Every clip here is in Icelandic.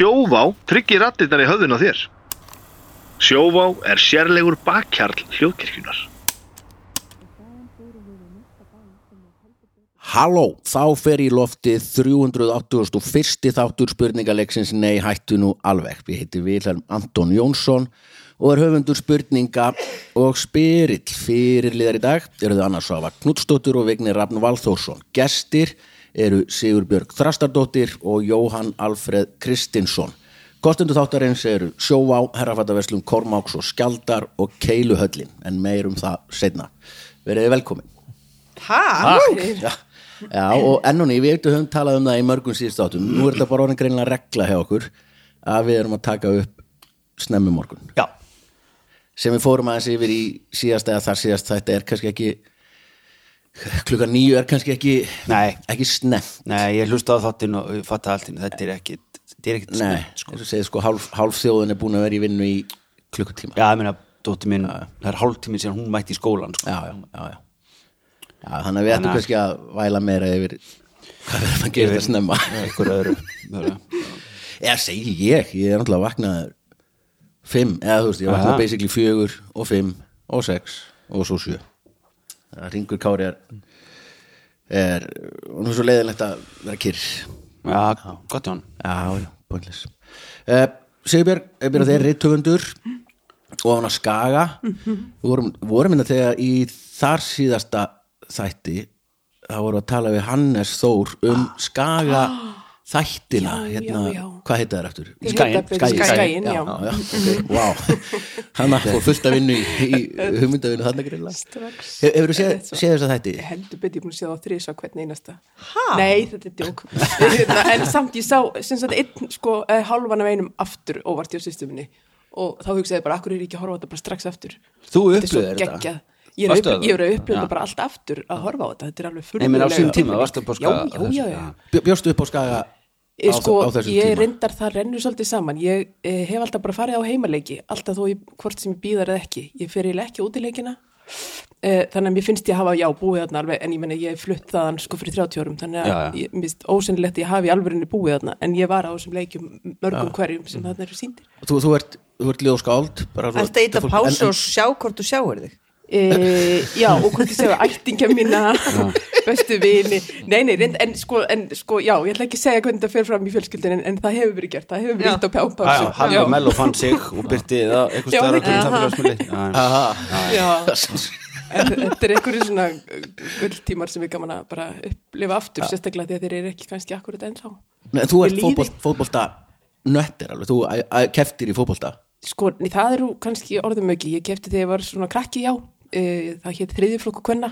Sjóvá tryggir rattirnar í höfðun á þér. Sjóvá er sérlegur bakkjarl hljóðkirkjunar. Halló, þá fer í loftið 381. þáttur spurningaleiksins Nei hættu nú alveg. Við heiti Vilhelm Anton Jónsson og er höfundur spurninga og spyrill fyrir liðar í dag. Eru þau annars Svafa Knudstóttur og Vignir Rafn Valþórsson. Gestir eru Sigurbjörg Þrastardóttir og Jóhann Alfred Kristinsson. Kostendu þáttarins eru Sjóvá, Herrafattaverslum, Kormáks og Skjaldar og Keiluhöllin, en meir um það setna. Verið velkomin. Takk. Já, já og enn og ný, við eitthvað höfum talað um það í mörgum síðust áttum nú er þetta bara orðin greinilega regla hjá okkur að við erum að taka upp snemmi morgun. Já, sem við fórum aðeins yfir í síðast eða þar síðast. Þetta er kannski ekki klukkan nýju er kannski ekki Nei. ekki snemt nei, ég hlusta á þáttinn og fatta allt þetta er ekkit þetta er ekkit snemmt, sko. sko hálf, hálf þjóðin er búin að vera í vinnu í klukkutíma Já, ég meina, dóttir mín, það er hálftími sem hún mætti í skólan, sko. já, já, já, já. já þannig að við ættum kannski að væla meira yfir hvað við erum að gera þetta snemma Einhver öðru, eða segi ég, ég er náttúrulega að vakna fimm, eða þú veist, ég vakna Aha. basically fjögur og fimm og sex og svo sjö það ringur kári er er, og nú er svo leiðilegt að vera kyrr. Já, gott Jón. já, pointless uh, Sigurbjörg, ég byrja þeir rithöfundur og hann að skaga. Við vorum, vorum minna þegar í þar síðasta þætti þá vorum við að tala við Hannes Þór um skaga þættina Já, hérna, já, já. hvað heita það eftir? Wow hann að fór fullt að vinnu í, í hugmyndavinnu þarna grilla Strax. Hefur þú séð, séð þess að þætti? heldur betur ég búin að sé það á þrís á hvern einasta ha? Nei, þetta er djók Hérna, En samt ég sá, sem sagt, einn sko, eh, hálfan af einum aftur óvart hjá systuminni og þá hugsaði ég bara, akkur er ég ekki að horfa á þetta bara strax aftur Þú er upplifðir þetta? geggjað Ég er, að þetta bara allt aftur að horfa á þetta, þetta er alveg Nei, menn á sínum tíma, varstu upp á Skaga á já, þessu? já, já. Bjó- Bjóstu upp á skaga á, sko, á þessum ég tíma? reyndar það rennur svolítið saman. Ég eh, hef alltaf bara farið á heimaleiki alltaf þó ég, hvort sem ég býðar eða ekki. Ég fer eiginlega ekki út í leikina. Eh, þannig að mér finnst ég hafa, já, búið þarna alveg en ég meni, ég flutt þaðan sko fyrir 30 árum þannig að Já, já. ég minnst ósynlegt að ég hafi alvörinni búið þarna en ég var á þessum leikjum mörgum hverjum sem þarna eru síndir þú, þú ert, ert ljóskáld bara svo- Ertu að íta fólk- pásu og sjá hvort þú sjáir þig e, já, og hvort ég segja ættingja mína bestu vini. Nei, nei, reynd, en, sko, en sko, já, ég ætla ekki að segja hvernig það fer fram í fjölskyldin en, en það hefur verið gert, það hefur verið ítt á pjá- Já, já, pásu hann og Mello fann sig og byrti það eitthvað. Já, en þetta er einhverju svona gulltímar sem við gaman að bara upplifa aftur, sérstaklega því að þeir eru ekki kannski akkurat ennþá. Nei, þú ert fótbolta nöttir alveg, þú keftir í fótbolta. Sko, það eru kannski orðum ekki, ég kefti þegar ég var svona krakki, já, e, það hétt þriðjuflokku kvenna,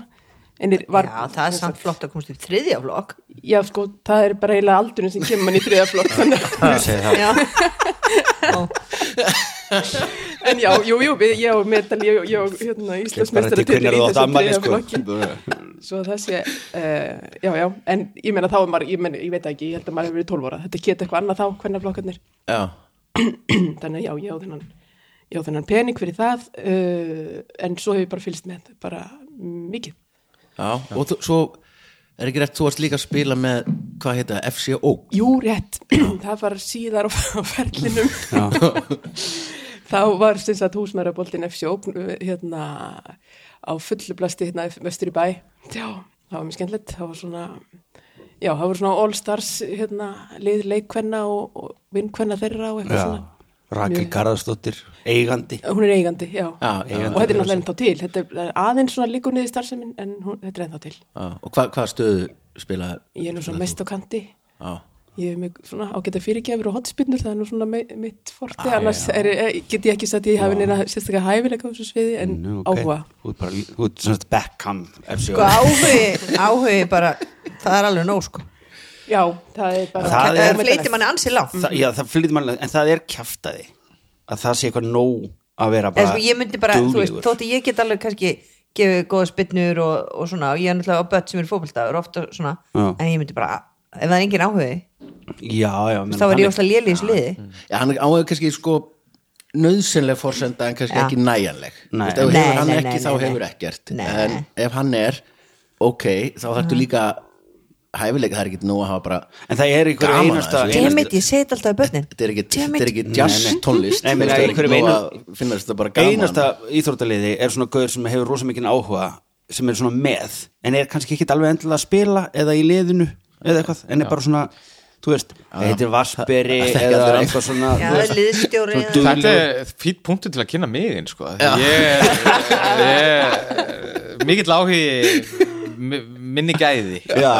en var, Já, það er samt flott að komast í þriðja flokk Já, sko, það er bara eiginlega aldurinn sem kemur mann í þriðjaflokk, þannig að Ég segi það. Já, En já, jú, jú, við, ég og Metal, ég, ég og hérna, eftir hvenær þú átt ammæli, sko. Svo það sé, uh, já, já, en ég meina þá er maður, ég, meina, ég veit það ekki, ég held að maður hefur verið 12 ára. Þetta geta eitthvað annað þá, hvernig flokkarnir. Já, Þannig að já, ég á þennan, pening fyrir það, uh, en svo hefur ég bara fylgst með, bara mikið. já, og þú, svo er ekki rétt, þú varst líka að spila með hvað heita, FCO Jú, rétt, það var síðar á, ferlinum. þá var sem sagt húsmæraboltin FC Open hérna á fullu blasti hérna vestur í bæ. Já, það var mjög skemmtilegt. Það var svona, já, það voru svona all stars hérna, lið leikvenna og, og vinkvenna þeirra og eitthvað Já, svona Rakel Garðarsdóttir, eigandi. hún er eigandi, já, Já, eigandi. og þetta er náttúrulega ennþá til. Þetta er aðeins svona líkur niður starfsemin en hún, þetta er ennþá til. Já, og hvað, hvað stöðu spila ég er nú svona mest á kanti. Já, ég hef mig svona ágæta fyrirgefur og hotspinnur það er nú svona me mitt forti annars er, er, get ég ekki sagt ég hafi neina sérstaklega hæfileika á þessu sviði en Nú, ok. áhuga. Þú ert bara, þú ert svona Beckham, FCO. sko áhugi, áhugi bara það er alveg nóg sko já, það er bara Það það er- fleiti manni ansi lágt Það, já, það flytur mann, en það er kjaftaði að það sé eitthvað nóg að vera bara sko ég myndi bara, þú veist, duglegur. þótti ég get alveg kannski gefið góða spinnur og, og svona og ég er náttúrulega á börn sem er fótbolta og ofta svona, Já. en ég myndi bara ef það er engin áhugi, Já, já, menn þá er ég óslega léli í sliði Já, hann er áhuga kannski sko nöðsynleg forsenda en kannski Já. ekki næjanleg Nei. Þú veist, ef Nei, hann nei, ekki þá hefur ekkert. En ef hann er ok, þá þarftu líka hæfileika, það er ekki nú að hafa bara En það er einhver Gaman einasta. Dammit, ég þetta alltaf í börnin þetta er ekki, Damn þetta er it. ekki jazz Nei, nei. tónlist Nei, er einhverjum einu- finnast þetta bara gaman einasta íþróttaliði er svona gauður sem hefur rosa mikinn áhuga sem er svona með en er kannski ekki alveg endilega að spila eða í liðinu eða eitthvað en er bara svona þú veist, heitir Varsberi Það þekki eða allir eitthvað svona Já, þú veist, liðstjóri svona eða- duglegur. Þetta er fýtt punktur til að kynna mig einn sko. ég, ég mikill áhugi mi- minni gæði. Já,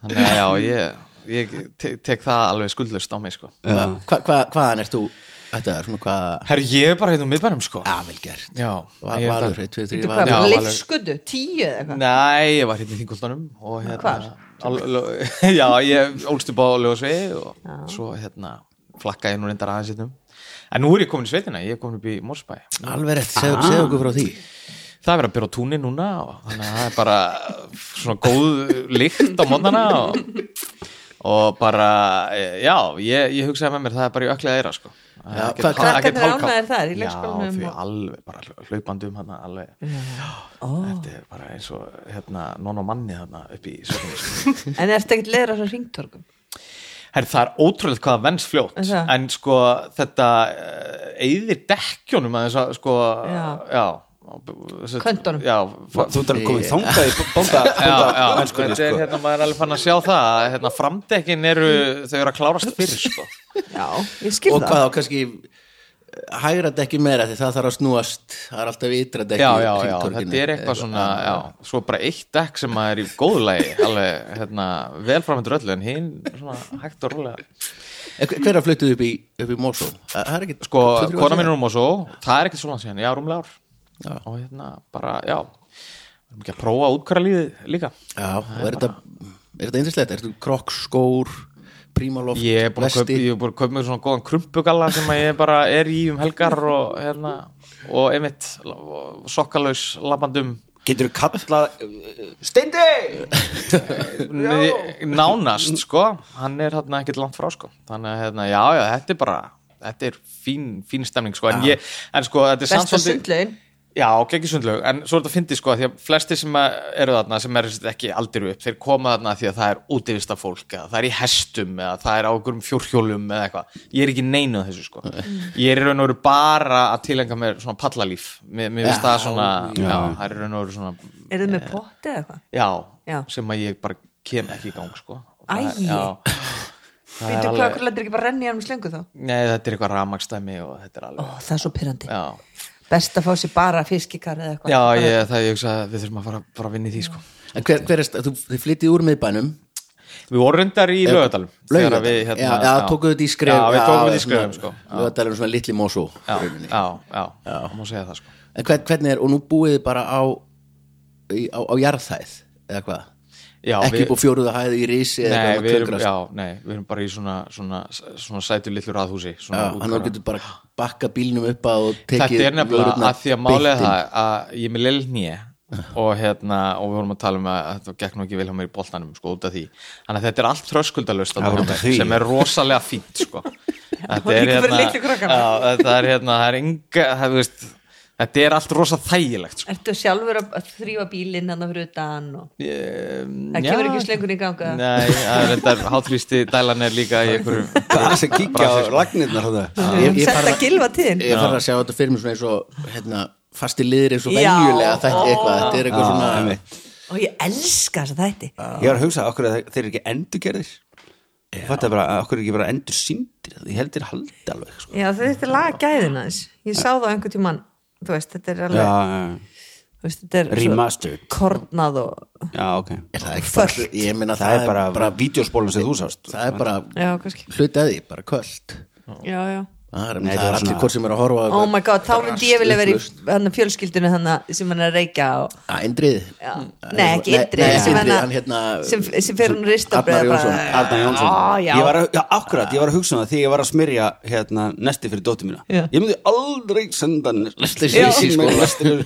þannig að já, ég, ég te tek það alveg skuldlust á mig sko. Hva, hva, hvaðan ert þú? Þetta er svona hvað Herri, ég er bara hérna um miðbænum sko. Já, vel gert. Já, Valur, bara- 1, 2, 3, Þetta er Valur hvað, Já, leifskudu, tíu eða eitthvað? Nei, ég var hérna í þingultanum og hérna lög- já, ég ólst upp á lögasvegi og svo hérna flakkaði ég nú reyndar aðeins hérna en nú er ég komin í sveitina, ég er komin upp í Mórsbæ Alveg rétt, segðu okkur frá því það er verið að byrja á túnni núna og þannig að það er bara svona góð lykt á mótnana og, og bara e, já, ég, ég hugsaði með mér það er bara í öklið eira sko Það er Já, ekkert hvað- hál- ekkert krakkarnir hálfkalt. ánægðir þar í Já, og- alveg bara hlaupandi um hana alveg þetta er bara eins og hérna non og manni þarna upp í sko. En ertu ekkert leður á þessum ringtorgum? Herri, það er ótrúlega hvað það venst fljótt Er en sko þetta uh, eyðir dekkjónum að þess að sko Já. já þessi- Köntunum. já, fa- þú ert alveg komið þangað í bónda já, já, mennskunni þetta er sko. hérna, maður er alveg fann að sjá það að, hérna, framdekkin eru, þau eru að klárast fyrir sko. Já, ég skil Og hvað þá kannski hægra dekki meira því það þarf að snúast það er alltaf ytra dekki já, já, já, þetta er eitthvað svona já, svo bara eitt dekk sem er í góðulegi alveg, hérna, velframhendur öllu en hinn, svona, hægt og rólega. En hver- Hver að fluttið upp í, í Mosó? Það er ekki sko, kona mín er um og svo það er ekkert svona síðan, já, rúmlega ár Já. og hérna, bara, já við erum ekki að prófa útkværa lífið líka. Já, og er þetta er þetta eindislegt? Er þetta krokk, skór, prímaloft, ég er búin að kaupa, ég er búin að kaupa mér svona góðan krumpugalla sem að ég bara er í um helgar og hérna, og einmitt og sokkalaus labandum getur þú kallað Steindi! Nánast sko. Hann er hérna ekkert langt frá sko. Þannig að hérna, já, já, þetta er bara þetta er fín, fín stemning sko. En, ég, en sko, þetta er samt Besta svolítið- Já, geggi sundlaug, en svo er þetta að fyndi sko því að flesti sem að eru þarna sem er ekki aldiru upp, þeir koma þarna því að það er útivista fólk, eða það er í hestum eða það er á einhverjum fjórhjólum eða eitthvað. Ég er ekki neinuð þessu sko. Ég er í raun og veru bara að tilenga mér svona pallalíf, mér, mér finnst það svona já, það er í raun og veru svona Er þið með potti eða eitthvað? já, Já. sem að ég bara kem ekki í gang sko. Og Æi. það- já, það er Veitu hvað, alveg hvað lendur ekki bara renni hann með slöngu þá? nei, þetta er eitthvað ramagstæmi og þetta er Ó, alveg það er svo pyrrandi já, Best að fá sér bara fiskikar eða eitthvað já ég, það ég hugsa að við þurfum að fara, fara að vinna í því sko En hver, hver er, þú, þið flyttið úr miðbænum Við vorum reyndar í lögadalum Laugardal. við, hérna, já, já, tókuðu þetta í skref Já, við tókum þetta í skrefum sko. Já, Lögadal er svona litli Mosó já, já, já, það má segja það sko. En hvern, hvernig er, og nú búið þið bara á á, á jarðhæð eða hvað? Já, Ekki við, upp á fjóruða hæð í risi eða nei, eitthvað við erum, já, nei, við erum bara í svona, svona, svona sætu litlu raðhúsi Já, svona hann útgáfa. getur bara bakka bílnum upp að og tekið Þetta er nefnilega að því að inn. það að ég er með leil nýja og hérna, og við vorum að tala um að þetta gekk nú ekki vel hjá mér í boltanum sko út af því. Þannig að þetta er allt tröskuldalust sem er rosalega fínt sko. Þetta er já, þetta er hérna, það er enga það, þú veist, þetta er allt rosa þægilegt sko. Ertu sjálfur að að þrýfa bílinn hann fyrir utan og Ég- það kemur ekki slöngun í ganga Nei, það er þetta hátrýsti dælan er líka í einhverju það er að kíkja á lagnirnar þarna. Ég- ég Sett að gilfa tíðin Ég fara að sjá þetta fyrir mig svona eins og hérna, fasti liðir eins og Já. venjulega þetta eitthvað, þetta er eitthvað Já, svona einmitt. og ég elska þess að þætti ég var að hugsa okkur að þeir eru ekki endurgerðir? Þetta er bara, okkur er ekki bara endur síndir ég held þér haldi alveg sko. Já, þetta er laga gæðina þess Ég sá það einhvern tímann Þú veist, þetta er alveg já, já, þú veist, Þetta er svo remastered kornað og já, ok. Er það ekki bara, Fölt. ég meina það er bara, bara vídeospólun sem þú sást. það er bara Já, kannski. hluti að því, bara kvöld. Já, já það er, er allir hvort sem er að horfa á Oh my god, þá myndi ég vilja vera í Rastlust. hann fjölskyldinu sem hann er að reykja Indrið. Nei, ekki Indrið sem, hérna sem, sem fer hún rist Arnar Jónsson. Arnar Jónsson. Á, já. Ég var að, já, akkurat, ég var að hugsa um það því ég var að smyrja hérna, nesti fyrir dóttir mína. Ég myndi aldrei senda nesti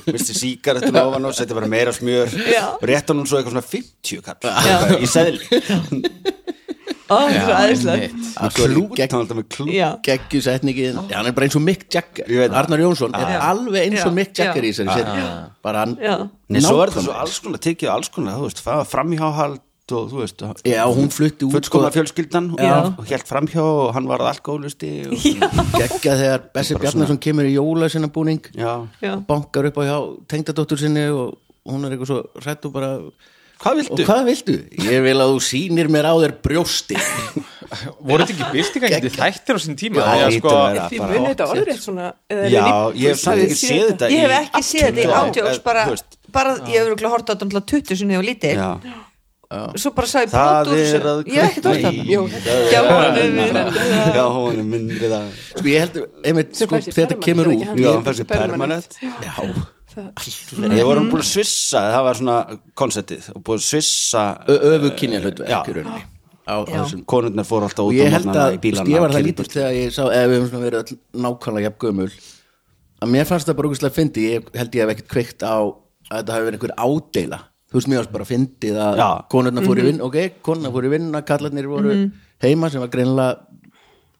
Misti sígarettur ofan og setja bara meira smjör. Og rétt hann svo eitthvað svona 50 kall. Í seðli. Ó, það er svo aðeinslegt einmitt. Að svo er Klút, gegg- hann er bara eins og Mick Jagger veit. Arnar Jónsson er Já. alveg eins og. Mick Jagger í þessari Nei, svo er nákvæmlega svo alls konar, tekið alls konar, þú veist, það var framhjáhald og þú veist Já, hún flutti út fullkomna sko, fjölskyldan og, Já. og helt framhjá og hann var alkoholisti og, geggja þegar Bessi Bjarnason kemur í jóla sinna búning já. Já. bankar upp á hjá tengdadóttur sinni og hún er eitthvað svo hrætt og bara Hvað viltu? Og hvað viltu? Ég vil að þú sýnir mér á þér brjósti Voru þetta ekki bildingar þættir á sín tíma? Já, ég sko... Um muni þetta orðrétt svona Já, ég hef ekki séð þetta Ég hef ekki séð þetta í átjóks bara, bara ég hefur ekki hort á þetta um 20 sinni og lítið Svo bara sagði Það er að Ég hef ekkert orðrétt Já, hún er myndið að Sko ég held að sko, þetta kemur út í þessi permanent. Já það- ég voru búin að svissa, það var svona konceptið og búin að svissa öfu kynja hlutverk á þessum konurnar fór alltaf og út ég á held morgnana að, í bílana sko, ég var það og lítill þegar ég sá ef við höfum svona verið öll nákvæmlega jafn gömul að mér fannst það bara úkvæmstlega fyndi ég held ég hef ekkert kveikt á að þetta hafi verið einhver ádeila þú veist mér varst bara fyndið að Já. konurnar fóru í vinn ok, konurnar fóru í vinna, kallarnir voru heima sem var greinilega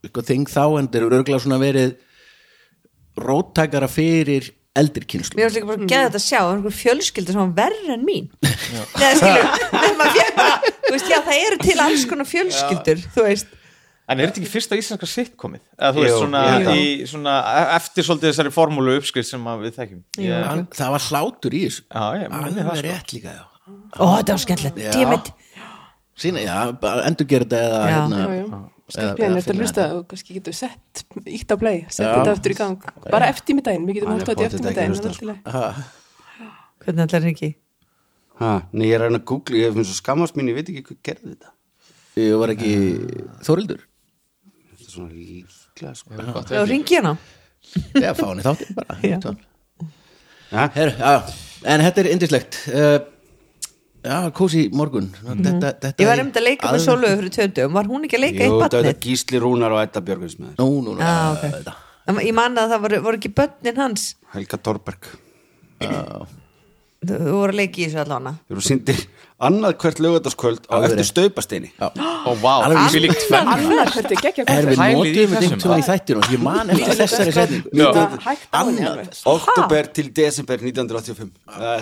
eitthvað þing þá en þeir eru örgulega svona verið róttækara fyrir eldri kynslu mér var líka bara að geða þetta að sjá einhver fjölskylda sem var verri en mín. Skilur Nei, þú veist, já, það eru til alls konar fjölskyldur þú veist. En er þetta ekki fyrsta íslenska sitcomið? Eða þú veist Jú, svona, ég held að. í, svona eftir svolítið þessari formúlu uppskrift sem að við þekkjum. Ég, Hann, það var hlátur í þessu. Já, ég minni það alveg sko. rétt líka já. Ó, þetta var skemmtilegt, Já. dímit sína, já, bara endur gera þetta eða Já. hérna, Já, já. Skaklein, þetta hlusta og kannski getur sett ítt á play, sett þetta aftur í gang. Bara eftir með daginn, við getum hlusta þetta eftir með daginn Hvernig allar er ekki? Nei, ég er að googla, ég hef mjög skammast mín ég veit ekki hvað gerði þetta. Ég var ekki eh. þórildur Þetta er svona líkla sko. Já, ringi hérna. Já, fá henni þáttinn bara Herru, en þetta er indislegt Það eh, er Já, kósi morgun. Þetta, þetta ég var um að leika með alveg- Sólögu fyrir tjöndum, var hún ekki að leika jú, eitt þetta er barnið Gísli Rúnar og Edda Björgvins með þér Nú, nú, nú. Ah, ok. þetta. En ég man að það voru, voru ekki börnin hans? Helga Torberg þú voru að leika í þessu allána þeir eru síndir annað hvert lögataskvöld á eftir staupasteini. Og vá, við líkt fenn annað hvert er geggja hvert við notum þetta í þættinu og ég man eftir þessari setning oktober til desember 1985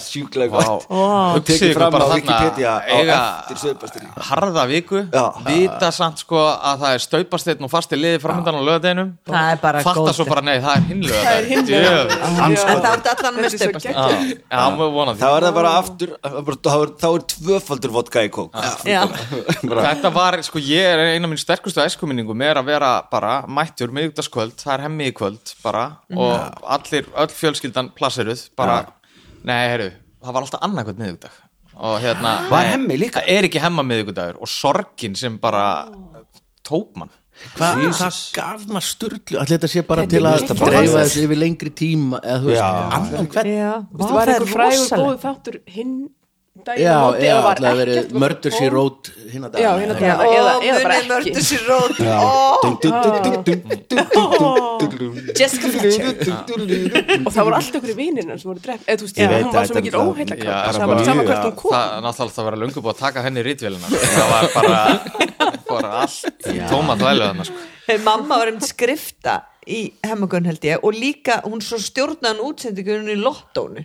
sjúkleg vart og tekið fram á Wikipedia á eftir staupasteini. harða viku, vita samt sko að það er staupastein og fasti liði framöndan á lögadeinum fatta svo bara nei, það er hinlögadein en það er allan með staupastein þá er það bara aftur þá er tvö tvöfaldur vodka í kók. Bara, Þetta var, sko, ég er eina af mín sterkustu æskuminningum er að vera bara mættur miðugdaskvöld, það er hemmi í kvöld bara og allir, öll fjölskyldan plassiruð, bara, nei, heyrðu það var alltaf annarkvæmt miðugdag og hérna? Það er ekki hemma miðugdagur og sorgin sem bara tók mann. Hvað það gaf maður sturlu? Allir þetta sé bara til að dreifa þessu yfir lengri tíma eða þú veist, annan hvern? Það er frægur góð þáttur hinn Já, eða alltaf verið Murders í rót hérna dag og munið Murders í rót Jessica Fletcher og það voru alltaf okkur í vininu sem voru drepp, eða þú veist, hún var svo mikið óheila það var saman hvert hún kom Náttúrulega það var að lunga búið að taka henni í rítvelina það var bara allt tóma þvæluðan Mamma var um skrifta í hemmagun held ég og líka hún svo stjórnaðan útsendingunni í lottónu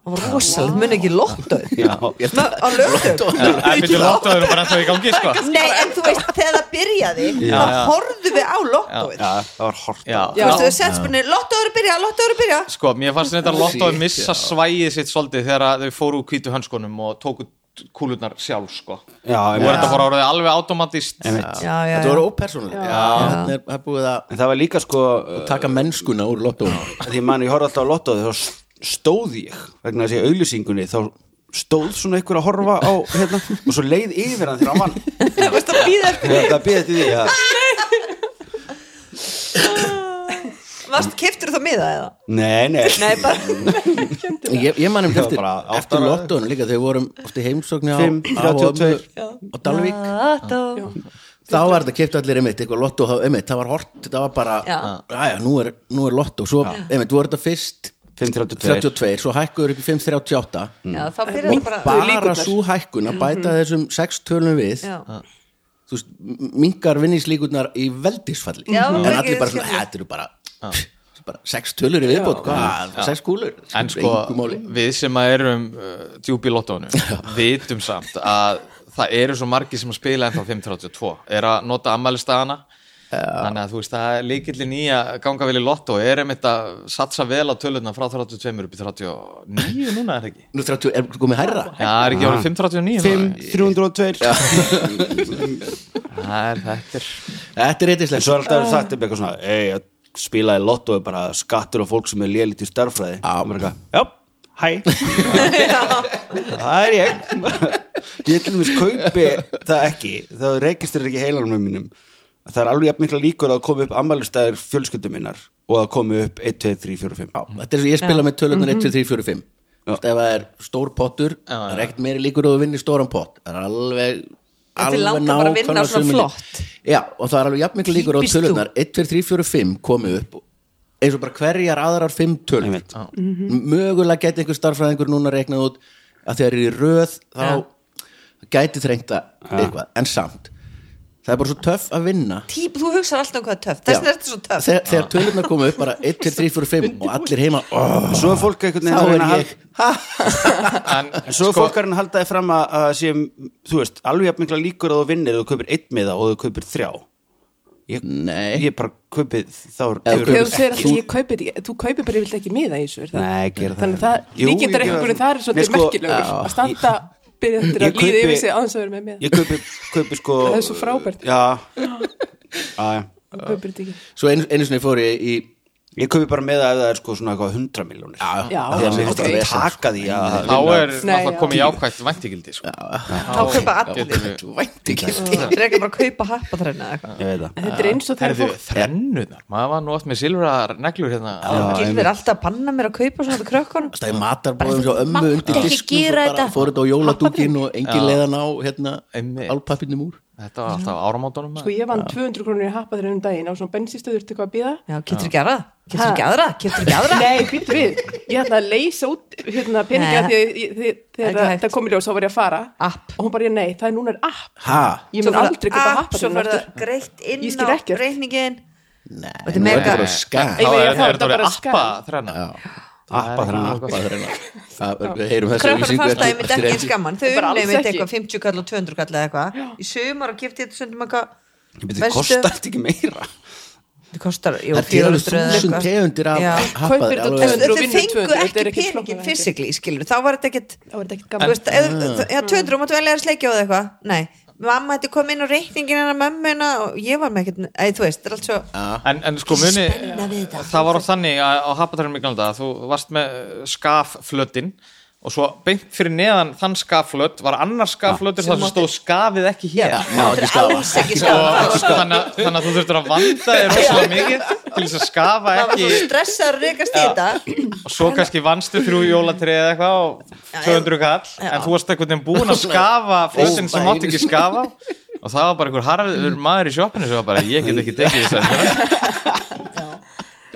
það var rosalega, muni ekki lóttöð á lögtöð það byrju lóttöður bara þá í gangi sko. nei en þú veist þegar það byrjaði já, þá horfðu við á lóttöð það var horftöð lóttöður byrja, lóttöður byrja sko mér fannst þetta lóttöður missa svæðið sitt svolítið þegar þau fóru úr kvítu hönskunum og tóku kúlurnar sjálf sko. Já, voru þetta fór áraðið alveg automatist? Þetta voru ópersonlega það var líka sko taka mennskuna úr lóttöðun því mann ég horfði alltaf á lóttöðu stóð ég vegna þessi auðlýsingunni þá stóð svona einhver að horfa á hérna, og svo leið yfir hann þegar hann vann. Þú veist að býða eftir Já, það býði eftir því að varst keftur þá miða eða? Nei, nei, nei bara Ég, ég man um Það var eftir, bara eftir ára. lottónu líka þegar við vorum ofti heimsóknu á, á, 32. á Dalvík. Þá var þetta keipt allir einmitt eitthvað lottó, þá- einmitt, það var hort þetta var bara, Já. aðja, nú er, nú er lottó svo, einmitt, voru þetta fyrst 532 32, svo hækkuður upp í 538 já þá byrjaði og bara bara svo hækkun að bæta þessum sex tölum við já. þú veist, mingar vinningslíkurnar í veldisfalli. Já, en mikið allir bara svona, skemmtilegt. þetta eru bara pff, bara sex tölur í viðbót hvað, sex kúlur? En sko, Engu máli. við sem að erum uh, djúpi lottónu vitum samt að það eru svo margir sem að spila ennþá 532 er að nota ammælistagana þannig að þú veist það er líkillin í að ganga vel í lotto er einmitt að satsa vel á tölurna frá 32 upp í 39 núna er það ekki? Nú 30, er komið hærra? Já, það er ekki árið 539 5, núna? 302 Það er þetta. Þetta er eitthvað svo er alltaf um eitthvað svona Ei, að spila í lotto er bara skattur og fólk sem er lélitt í starffræði Já. Og hæ. Það er ég. Ég til dæmis kaupi það ekki. Það registrir ekki heilanum mínum Það er alveg jafn mikla líkur að koma upp ammælistæðir fjölskyldum minnar og að koma upp 1, 2, 3, 4, 5 Þetta er svo ég spila með tölunar 1, 2, 3, 4, 5 Já. Ef það er stór pottur Það er ekkert meiri líkur að þú vinnir stóran pott. Það er alveg Þetta er langt að bara vinna svona flott. Já, og það er alveg jafn miklu líkur þú. tölunar 1, 2, 3, 4, 5 komi upp eins og bara hverjar aðrar 5 tölur. Einmitt. Mögulega geti einhver starfræðingur núna reiknað út að þegar er í röð þá gæti þrengta eitthvað, en samt það er bara svo töff að vinna. Típ, þú hugsar alltaf um hvað er töff. Þess vegna er þetta svo töff. Þegar, þegar tölurnar koma upp bara 1, 2, 3, 4, 5 og allir heima oh, Svo er fólk einhvern þá veginn að er halda En, svo er fólk að halda þið fram að, sé, þú veist, alveg jafn mikla líkur að þú vinnir og þú kaupir einn miða og þú kaupir þrjá. Ég, Nei. ég bara kaupið þá ég kaupi þetta ekki, þú kaupir bara yfirleitt ekki miða í þessu, Þannig að það, Jú, ég líkindar gera einhverjum, það. er svolítið sko, merkilegur að standa, byrja eftir að kaupi- yfir sig aðeins að vera með með. Ég kaupi, kaupi sko Það er svo frábært. Já, ekki. Svo einu, einu sinni fór ég í Ég kaupi bara með að það er sko svona eitthvað 100 miljónir það er ekki vesen, taka því að þá er já. komið jákvægt væntigildi sko. Þá kaupa allir Vænt ekki Það. Er ekki bara að kaupa happaþræna eða eitthvað. Ég veit það. En Þetta er eins og þegar fólk, þrennunar, maður var nú oft með silfrar neglur hérna. Gildir alltaf að banna mér að kaupa svona til krökkunum. Það er matarbóðum svo ömmu undir þetta. fór þetta á jóladúkin og engin leiðan á hérna Einmitt. álpappinum úr Þetta var alltaf áramótunum sko ég vann 200 krónur í happa þegar um daginn á svona bensinstöður til hvað að býða. Já, getur ekki aðra? Getur ekki aðra? Getur ekki aðra? Nei, býttu við, ég ætla að leysa út hérna peninga þegar hægt. það komið ljós þá var ég að fara. App. og hún bara, nei, það er núna er app. Ha? ég mun aldrei greitt inn Ég skil á ekkert. Nei, Þetta er bara er það er þetta bara appa þrenna Appa þrenna Það við heyrum lýsingu fannst það eftir- einmitt ekki eins gaman Þau ekki. eitthvað 50 kall og 200 kall eða eitthvað. Í sumar og kipti þetta stundum eitthvað Bestu- kostar þetta ekki meira? Þetta kostar, jú, Það er alveg 400 eða eitthvað. þetta alveg- 200 og Þau vinnur fengu 200, þetta er ekki peningin en þetta. fysikli, skilur Þá var þetta ekkert þá þetta ekkert Þú gaman veist, ef- Já, 200 og máttu velja að sleikja á það eitthvað. Nei, mamma hætti kom inn á reikningin hennar mömmuna og ég var með ekkert Æ, þú veist, þetta er allt svo En, en sko muni, það var á þannig að á happatarinn mikilvægt að þú varst með skafflötin og svo beint fyrir neðan þann skafflöt var annar skafflötur þar sem stóð skafið ekki hér. Þannig, að- að þú þurftur að vanda þér rosalega mikið til þess að skafa Það ekki að og svo kannski vannstu þrjú jólatrið eða eitthvað og 200 kall en þú varst veginn búin að skafa flötin sem mátt ekki skafa. Og það var bara einhver harður maður í sjoppinu sem var bara ég get ekki tekið þess að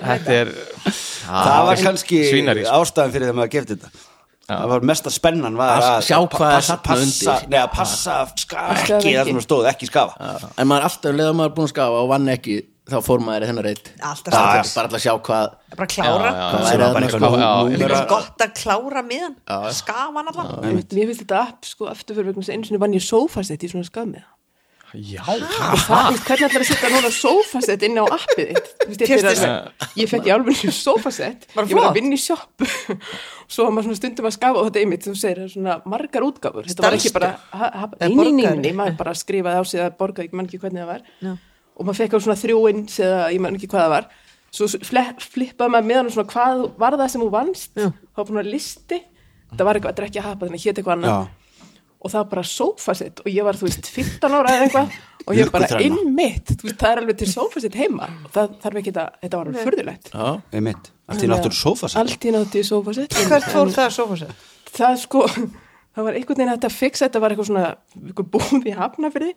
þetta er Það var kannski ástæðan fyrir þegar maður gefði þetta Það var mesta spennan var Að að sjá hvað er passa, undir. Nei, að passa ekki það sem stóð, ekki skafa. En maður er alltaf leða maður búin að skafa og vann ekki þá fór maður í þennar reitt Alltaf bara, alltaf að sjá hvað bara klára. Það er gott að klára miðan. Skafan allan Mér finnst þetta app sko aftur fyrir vegna þess að einu sinni vann ég sofasett í svona skafmið já, og það, veist, hvernig ætlar að setja núna sofasett inn á appið þitt? Þú veist, þetta er Keypstu- alveg- ég fekk í alveg sofasett ég var að vinna í sjoppu. Svo var maður svona stundum að skafa og þetta einmitt þú segir það er svona margar útgáfur. Þetta var ekki bara nýni, maður bara skrifaði á sig að borga, ég man ekki hvernig það var. Já. og maður fekk á svona þrjú eins eða ég man ekki hvað það var. Svo flippaði maður með hann svona hvað var það sem þú vannst. Þá var listi. Það var eitthvað að drekja hapa þannig að hétt eitthvað annað Já. Og það var bara sofasett og ég var þú veist 15 ára eða eitthvað og ég bara Mjólkurþrenna. innmitt, þú veist það er alveg til sofasett heima. Það þarf ekki að, þetta var alveg furðulegt. Já, Einmitt. Allt í náttúru sófa allt í nátti í sofasett Hvert fór það sér? það sko, það var einhvern veginn að fixa þetta var eitthvað svona, eitthvað búð í hafnafyrði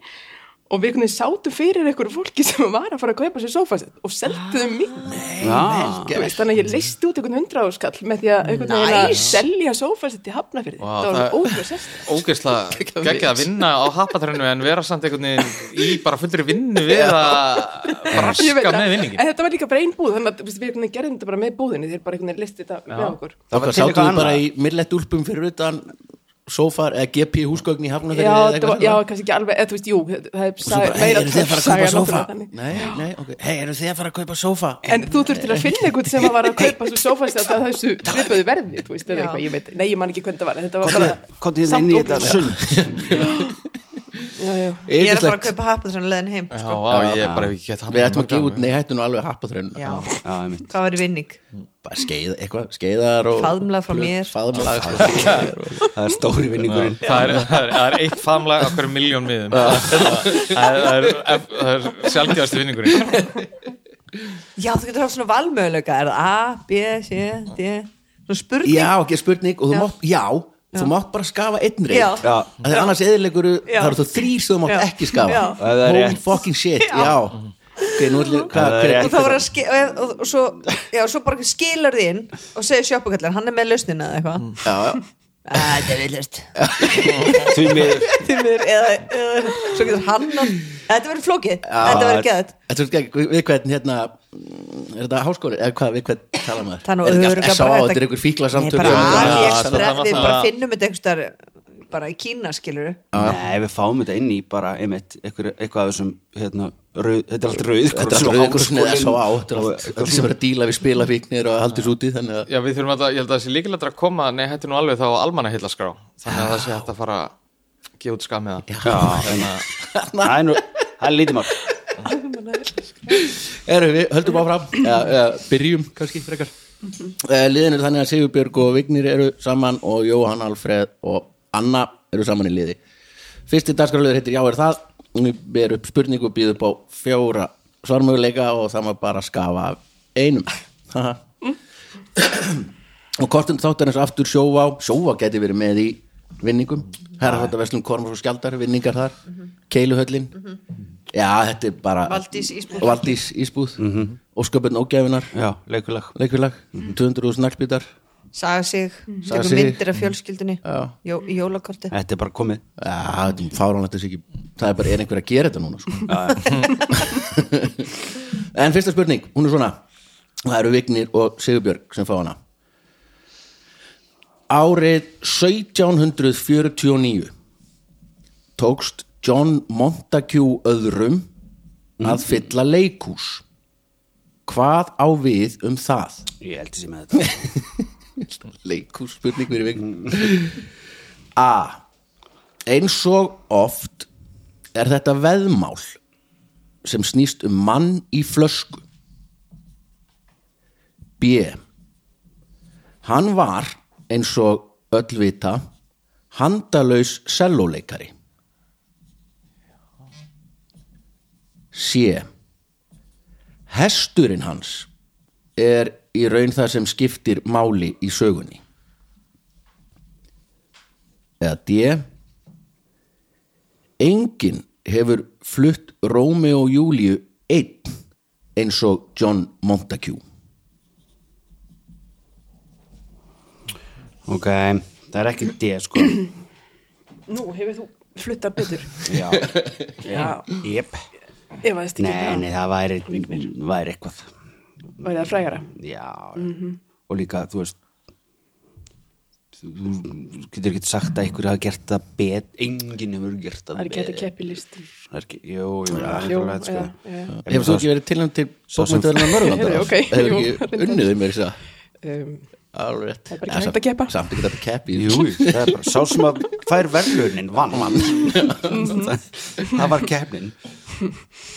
og við sátum fyrir einhverju fólki sem var að fara að kaupa sér sofasett og seldu þau mér veist, þannig að ég leisti út einhvern hundra áskall með því að einhvern veginn að selja sófasett í hafnafyrði Vá, það var það- ótrúlega sérst ógeðslega geggjað að vinna á happatarinu en vera samt einhvern veginn í bara fullri vinnu við að braska með vinningin en þetta var líka bara ein búð þannig að við gerðum þetta bara með búðinni þeir bara einhvern veginn listi þetta með okkur. Þá var sátum bara í millett úlpum fyrir utan sófar eða GP húsgögn í hafnafyrir já, var, já, kannski ekki alveg, eða þú veist, jú það er Og bara, hei, meira eru þið að fara að saga kaupa þannig. Nei, nei, ok, hei, eru þið að fara að kaupa sófa? En þú þurftir að finna einhvern sem var að kaupa svo sófast að þessu svipaðu verði, þú veist, eða Já. eitthvað, ég veit, nei, ég man ekki hvernig það var, þetta var bara hérna samt inn í þetta ótrúlega. sund Já, já, Ég er að fara Yndislegt. að kaupa happa þessum leðin heim Já, sko. á, ég bara hef ekki gett hann Við ættum að gefa út, nei, hættu nú alveg happaþrön Já, Já, einmitt hvað var í vinning? Bara skeið, eitthvað, skeiðar og Faðmlag frá mér. Faðmlag frá mér. Og- Það er stóri vinningurinn. Það er, það, er, það er eitt á hverju miljón miðum. Það er, það er, það er sjálfgjáðasti vinningurinn. Já, þú getur haft svona valmöguleika. Er það A, B, C, D? Svona spurning. Já, ekki spurning. Og þú Já. mátt, já, þú mátt bara skafa einn reynd Já. Já. Það er annars eðilegur, Já. það eru þú þrýr sem þú mátt Já. ekki skafa. Já. Það er Holy rétt. fucking shit, já Ok, nú ætlum við, Það og þá var að ski og, og, og svo, já, svo bara skilur því inn og segir sjoppakallar, hann er með lausnina eða eitthvað. Já, já, að það er villust Því miður. Eða, eða svo getur hann þetta verður flókið, þetta verður geðt Þetta er ekki, við hvern hérna Er þetta háskóli, eða hvað, við hvern tala maður? Það er nú Er er einhver fíkla Nei, samtök bara Já, AliExpress, það er við bara finnum þetta einhver bara í Kína skilur Nei, við fáum þetta inn í bara einmitt, eitthvað, eitthvað af þessum hérna, rauð, þetta er allt rauð. Þetta er eða S.A.A. Þetta er allt- allt sem er að díla við spilafíknir og haldis úti þannig að Já, við þurfum að, ég held að það sé líkilega að koma Nei, hætti nú alveg þá á almanna hillaskrá Þannig að það sé hægt að fara að gefa út skam með það Já, það er nú, það er lítið mál. Erum við, höldum áfram. Eða, eða byrjum kannski frekar. Eh, Liðin er þannig að Sigurbjörg og Vignir eru saman og Jóhann Alfreð og Anna eru saman í liði. Fyrsti dagskrálöður heitir Já er það ber upp spurningu og býður upp á fjóra svarmöguleika og það maður bara skafa af einum. Haha. og kortum þáttarins aftur sjóvá. Sjóvá geti verið með í vinningum. Herrafættaverslum Kormur og Skjaldar vinningar þar, Keiluhöllin. Já, þetta er bara Valdís Ísbúð. Valdís Ísbúð. Mm -hmm. Ósköpun Ógæfinar, Já, leikulag leikvilag 200.000 naglbítar saga sig, Saga tekur sig. myndir af fjölskyldunni. Já. Jó, í jólakorti. Þetta er bara komið. Já, þetta er það er bara, er einhver að gera þetta núna sko. en fyrsta spurning, hún er svona. Það eru Vignir og Sigurbjörg sem fá hana. Árið 1749 tókst John Montague öðrum að fylla leikhús. Hvað á við um það? Ég held þessi með þetta leikhús spurning fyrir veginn A. Eins og oft er þetta veðmál sem snýst um mann í flösku. B. Hann var eins og öll vita handalaus selloleikari C. Hesturinn hans er í raun það sem skiptir máli í sögunni. Eða D. Enginn hefur flutt Rómi og Júlíu einn eins og John Montague. Ok, það er ekki D sko. Nú, hefur þú fluttar betur? Já, Já, Jep. Nei, nei, það væri, væri eitthvað væri það frægara? Já, og líka, þú veist þú getur ekki sagt að einhver hafa gert það bet enginn hefur gert það Það er ekki hægt að bet. keppi listi Það er ekki, jú, jú, sko. Hefur þú ekki verið tilnæmt til? Heyrðu, ok, Hefur ekki unnið um mér þess að Alveg rétt. Það er bara ekki hægt samt- að keppa. Samt ekki þetta keppi Jú, það er bara sá sem að fær verðlunin vann það, það var keppnin.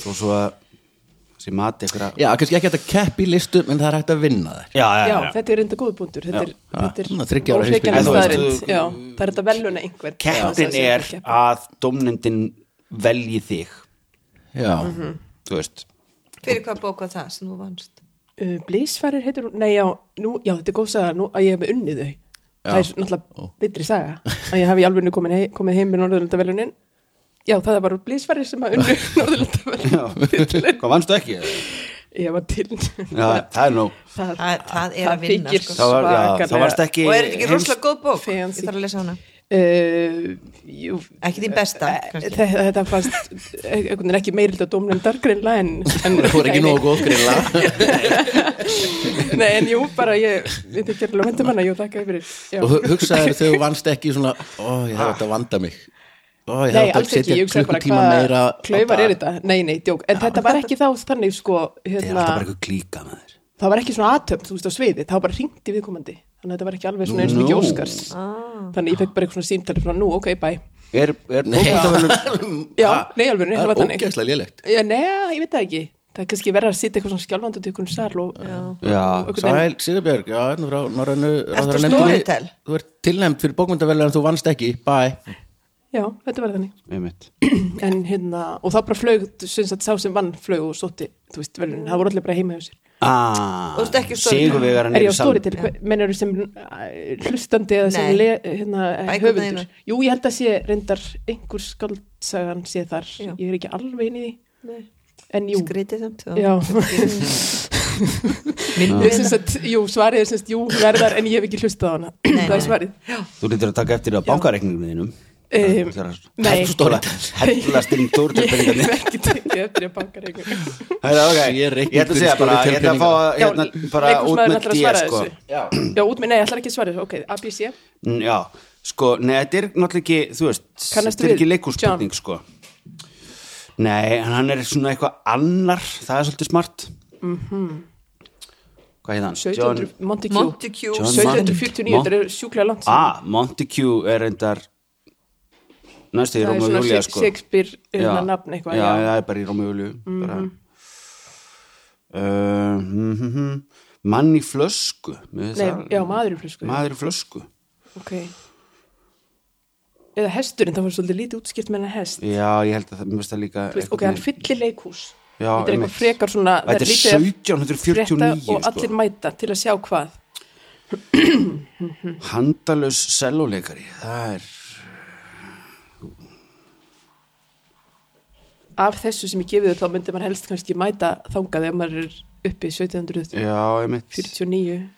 Þó svo að sem mati einhverja Já, kannski ekki þetta keppi listum en það er hægt að vinna þær. Já, já, Já, já. þetta er enda góð búndur Þetta er, þetta er þú- Já, það er þetta veluna einhver. Keppnin er að domnendin velji þig. Já, þú veist. Fyrir hvað bók var það sem þú vannst? Uh, Blísfærir heitir hún, nei já, nú, já þetta er góð saga. Nú að ég hef unnið þau. Það er náttúrulega bitri saga. Að ég hef í alveg komið, hei, komið heim með Norðurlandavelunin já það bara Blísfærir sem að unnu Norðurlandavelunin hvað vannstu ekki? ég var til Já, það er nú það, það er að vinna sko. þá, var, já, svakalega- varst ekki og er þetta ekki rosalega góð bók Fancy. ég þarf að lesa hana Uh, jú, Ekki þín besta, kannski. þetta, þetta fannst ekki meirild að dómnefndar greinlega en, en Það voru ekki nógu góð greinlega nei, en jú, bara ég veit ekki alveg vendum hana, jú, þakka já. og hu- hugsaðir þegar þú vannst ekki svona ó, ég hef þetta að vanda mig ó, ég Nei, alls ekki, ég hugsaði bara klukkutíma meira hvað klaufar er þetta? Nei, nei, djók, en þetta var ekki þá þannig sko, hérna, alltaf bara eitthvað klíka með þér. Það var ekki svona aðtöfn, þú veist, á sviði. Það var bara hringt í viðkomandi, þannig að þetta var ekki alveg svona eins og ekki óskars. Þannig ég fekk bara eitthvað svona símtali frá nú, ok, bye. Er, er bókmyndaverðlaun Já, nei, alveg, nei, það var þannig. ógeðslega lélegt. Já, nei, ég veit það ekki. Það er kannski verið að sitja eitthvað svona skjálfandi út í einhvern sal og, Já, og veginn- Sæl Sigurbjörg, já, hérna frá. Storytel? Þú ert tilnæmt fyrir bókmyndavellega en þú vannst ekki, bye Já, þetta var þannig. En hérna, og þá bara flög syns að sá sem vann flög og sótti þú veist, velun, það voru allir bara heima hjá sér. Ah, Þú ert ekki? Sigurvegarinn er ég á stóri til, mennur sem uh, hlustandi eða sem le, hérna, höfundur? jú, ég held að sé reyndar einhver skaldsagan sé þar. Já. ég er ekki alveg inn í því. Nei. en jú, Skrítið samt já. Að, jú, svarið er semst, jú, verðar en ég hef ekki hlustað á hana. Nei, það er nei. svarið. Þú lítur að taka eftir á bankareikningum þínum Um, nei, Hellast inn ég hef ekki tekið eftir að banka reyngur Herra, ok, Ég ætla að segja bara, ég ætla að fá hérna, bara út með ætlar að D svara sko. já, út með, nei, ég ætlar ekki að svara þessu. Ok, ABC, Mm, Já, sko, nei, þetta er náttúrulega ekki, þú veist, þetta er ekki leikússpurning, sko. Nei, hann er svona eitthvað annar, það er svolítið smart. Hvað heit hann? 1700 Montague, Montague. John 1749, Mon- þetta er sjúklega langt. Ah, Montague er reyndar, næstu í það er Rómu og svona Shakespeare- sko. Shakespeare hérna nafn eitthvað já. Mhm. það er bara í Júlíu, bara. Uh, mm, mm, mm. Mann í flösku. Nei, það- já, maður í flösku Maður í flösku. ok eða hesturinn, það var svolítið lítið útskipt með hennar hest Já, ég held að það, mér finnst það líka ok, hann fyllir leikhús Já, þetta er eitthvað frekar svona það Þetta er lítið af 1749 frétta og allir sko. mæta til að sjá hvað Handalös selluleikari Það er af þessu sem ég gefið þá myndi maður helst kannski mæta þangað ef maður er uppi 1749 Já, einmitt.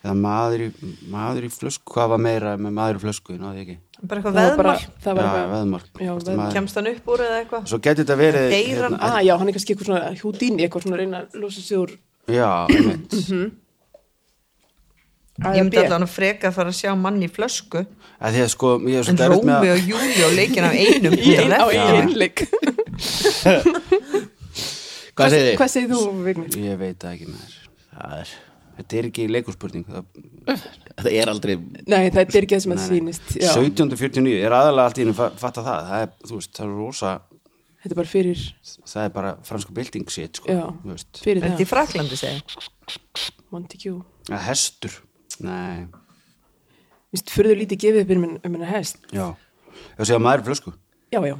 Eða maður í, maður í flösku Hvað var meira með maður í flösku? Náði Bara það eitthvað var bara, veðmál? það var Já, eitthvað veðmark Já, veðmark. Kemst hann upp úr eða eitthvað? Svo geti þetta verið hann? ah, já, hann er kannski eitthvað svona hjúdín eitthvað svona reyna að losa sig úr Já, einmitt Ég myndi allan að freka að fara að sjá mann í flösku. Að Því að sko, ég er svo En Rómi að og Júli og leikin af einum í ein, á eftir eigin mig. leik Hvað segir þið? hvað segir þú, Vignir? Ég veit það ekki með þér Það er, Þetta er ekki leikurspurning. Það, það er aldrei Nei, það er ekki það sem það sýnist já. 1749 er aðalega allt í henni fatta það. Það er, þú veist, það er rosa Þetta er bara fyrir, Það er bara fransku bylting shit, sko fyrir Þetta það. Í Fraklandi segja Montague. Að hestur Nei, Vist, fyrir lítið gefið upp um um hennar hest. Já. Ég segja maður í flösku. Já, já,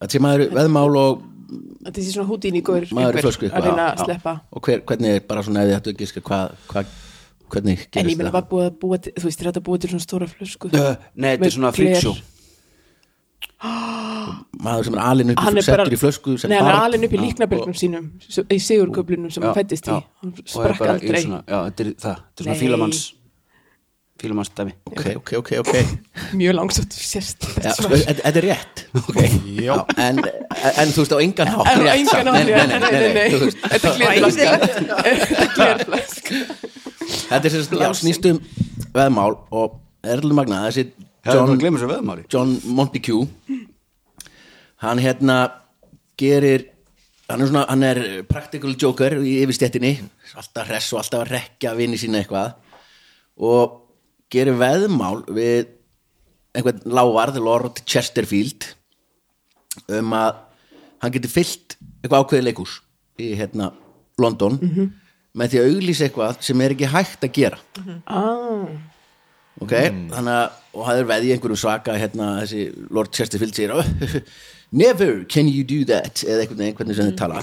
Það sé maður veðmál og þetta er svona húdín í góður maður í flösku að reyna að sleppa. Og hver, hvernig er bara svona ef þið hættu ekki hvað, hvað, hvernig En ég gerist meina það? var búið að búa til, þú veist, þetta búið til svona stóra flösku Nei, þetta er svona gler. Maður sem er alinn upp Hann er bara, í flösku nei, hann er alveg upp í líknabelgnum sínum í sigurköflunum sem Já, hann fættist í hann sprakk aldrei svona, Já, þetta er það. Þetta er svona fílamanns Fílamanns dæmi Ok, ok, ok, ok mjög langsótt sérst Þetta er rétt. Okay. Já, en, en þú veist á engan hátt En á engan veist, Þetta er glerflaska Þetta er glerflaska Þetta er sérst, já, snýst um veðmál og Erlu Magna, þessi John, veðmári John Montague hann hérna gerir hann er, svona, hann er practical joker í yfirstjettinni alltaf hress og alltaf að rekja vini sína eitthvað og gerir veðmál við einhvern lávarð, Lord Chesterfield um að hann geti fyllt eitthvað ákveðið leikús í hérna London með því að auglýsa eitthvað sem er ekki hægt að gera. Ah, ok, þannig að og það er veði einhverjum svaka hérna þessi Lord Chesterfield segir "Oh, never can you do that eða einhvern veginn hvernig sem þið tala.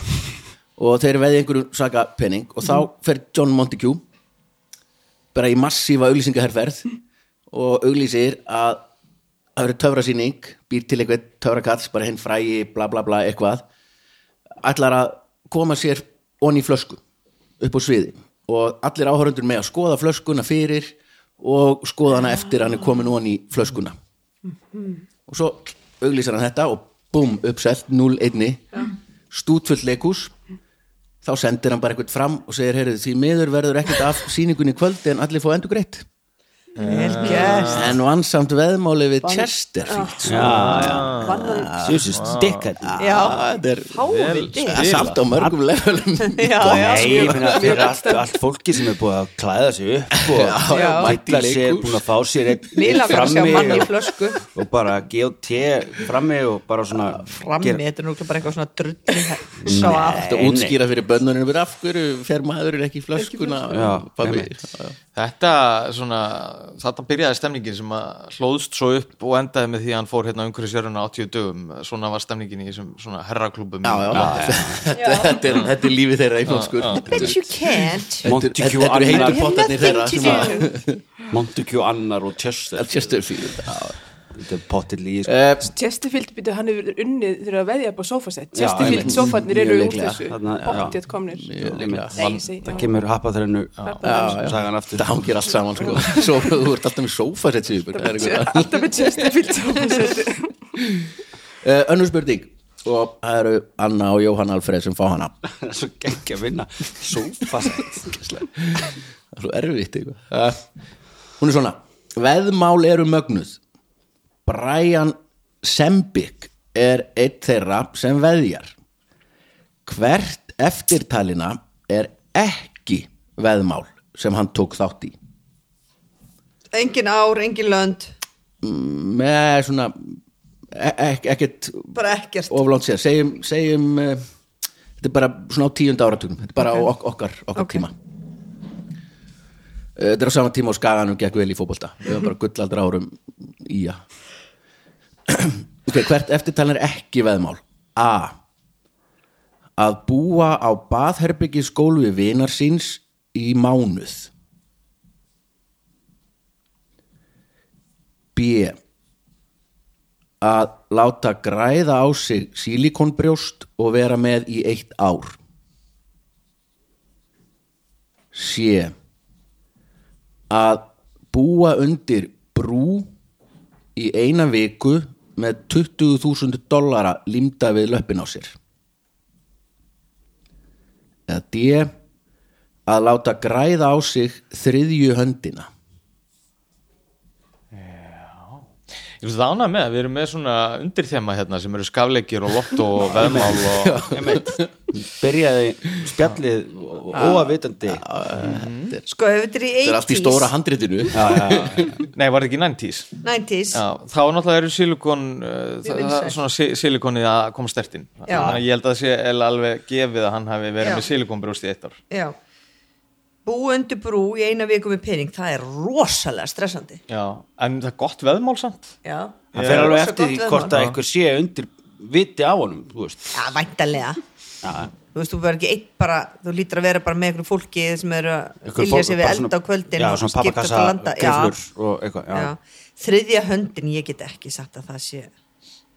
Og þeir veði einhverjum svaka penning og þá fer John Montague bara í massífa auglýsingaherferð og auglýsir að það verður töfrasýning býr til eitthvað töfrakall, bara hinn frægi bla bla bla eitthvað ætlar að koma sér onni í flösku upp á sviði og allir áhörundur með að skoða flöskuna fyrir og skoða hana eftir hann er komin onni í flöskuna. Og svo auglýsar hann þetta og búm, uppselt 0-1 stútfullt leikús þá sendir hann bara eitthvað fram og segir heyrðu, því miður verður ekkert af sýningunni í kvöld en allir fá endur greitt en vansamt veðmáli við Chesterfield er það er samt á mörgum levelum. Nei, fyrir allt, allt fólki sem er búið að klæða sig upp og mætla sér, búin að fá sér í og, flösku. og bara G.O.T. frammi og bara svona frammi, gera- þetta er nú bara eitthvað svona drulli sá af Þetta útskýra fyrir bönnunum fyrir af hverju fer maðurinn ekki í flöskuna. Þetta svona, þetta byrjaði stemningin sem að hlóðst svo upp og endaði með því að hann fór hérna umhverju séruna 80 dögum, svona var stemningin í þessum svona herraklúbum þetta, er, þetta er lífið þeirra í flóskur but you can't. Þetta eru heitu Annar pottarnir þeirra. Montague Annar og Chester Chesterfield. Þetta er pottir líð Eh, Chesterfield byrju hann hefur unnið þegar að veðja upp á sofasett Chesterfield sofarnir eru úr þessu. Pottið komnir. Það kemur já. sagan aftur. Það hangir allt saman sko. Svo, Þú ert alltaf með er eitthvað. Alltaf með Chesterfield sofasett Eh, Önnur spurning. Og það eru Anna og Jóhann Alfreð sem fá hana. Það er svo geggi að vinna. Sofasett Það er svo erfitt. Eh, Hún er svona. Veðmál eru mögnuð Brian Sembik er einn þeirra sem veðjar. Hvert eftirtalina er ekki veðmál sem hann tók þátt í. Engin ár, engin lönd. Með svona e- ek- ekkert bara ekkert. oflánt sér segjum, segjum uh, þetta er bara svona á tíunda áratugum þetta er bara Ok. á ok okkar, okkar Ok. tíma. Uh, þetta er á sama tíma á skaganum gekk vel í fótbolta. Við erum bara gullaldra árum í ja ok, hvert eftirtalin er ekki veðmál? A. Að búa á baðherbyggi skólu við vinar síns í mánuð. B. Að láta græða á sig sílikonbrjóst og vera með í eitt ár. C. Að búa undir brú í eina viku með 20.000 dollara límda við löppin á sér. Eða D að láta græða á sig þriðju höndina Ég finnst það ánæg með, við erum með svona undirþema hérna sem eru skafleikir og lotto og veðmál og byrjaði spjallið óavitandi. Sko ef þetta er í þetta er allt í 80s stóra handritinu. Nei, var það ekki 90s? 90s Já, þá náttúrulega eru silikon uh, það, svona si silikonið að koma stertinn þannig að ég held að það sé alveg gefið að hann hafi verið Já. með silikonbrjóst í eitt ár. Já búa undir brú í eina viku með pening það er rosalega stressandi. Já, en það er gott veðmál samt. Já. Það fer alveg eftir því hvort að einhver sé undir viti á honum þú veist. Já, væntalega Já. þú veist, þú verður ekki eitt bara þú lítur að vera bara með einhverju fólki sem eru að fylgja sér við bara eld svona- á kvöldin já, og svona pappakassa þriðja höndin, ég get ekki sagt að það sé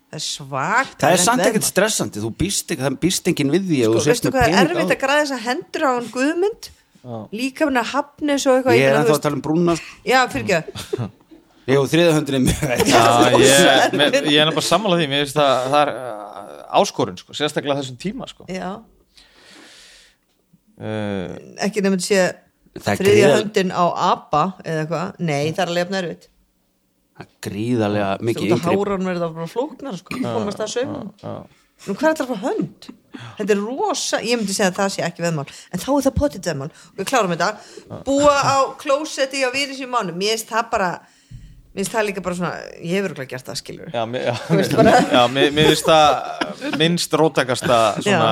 það er svagt það er samt ekkert stressandi þú býst ekki, það býst enginn við því sko, veistu hvað er erfitt að græða þess að hendur á hann guðmynd líka hann að hafnis og eitthvað ég ég er ennþá þú að tala um brúna sko. já, fyrir ekki ég og þriða höndin er mjög Já, ég, með, ég er bara sammála því finnst það, það er uh, áskorun sko, sérstaklega þessum tíma sko. já, uh, ekki nefnir sé Það er þriðja gríðar- höndin á ABBA eða eitthvað, nei, það er alveg jafn erfitt. Gríðarlega þú mikið ert að yngri háran verða bara flóknar sko, komast það saumun nú hvað er þetta fá hönd? Þetta er rosa, ég myndi segja að það sé ekki veðmál. En þá er það potið veðmál. Og við klárum þetta. Búa á klósetti á virðis í mánu, mér finnst það bara mér finnst það líka bara svona ég hefur ekki gert það skilur Já, mér, finnst það minnst rótakasta svona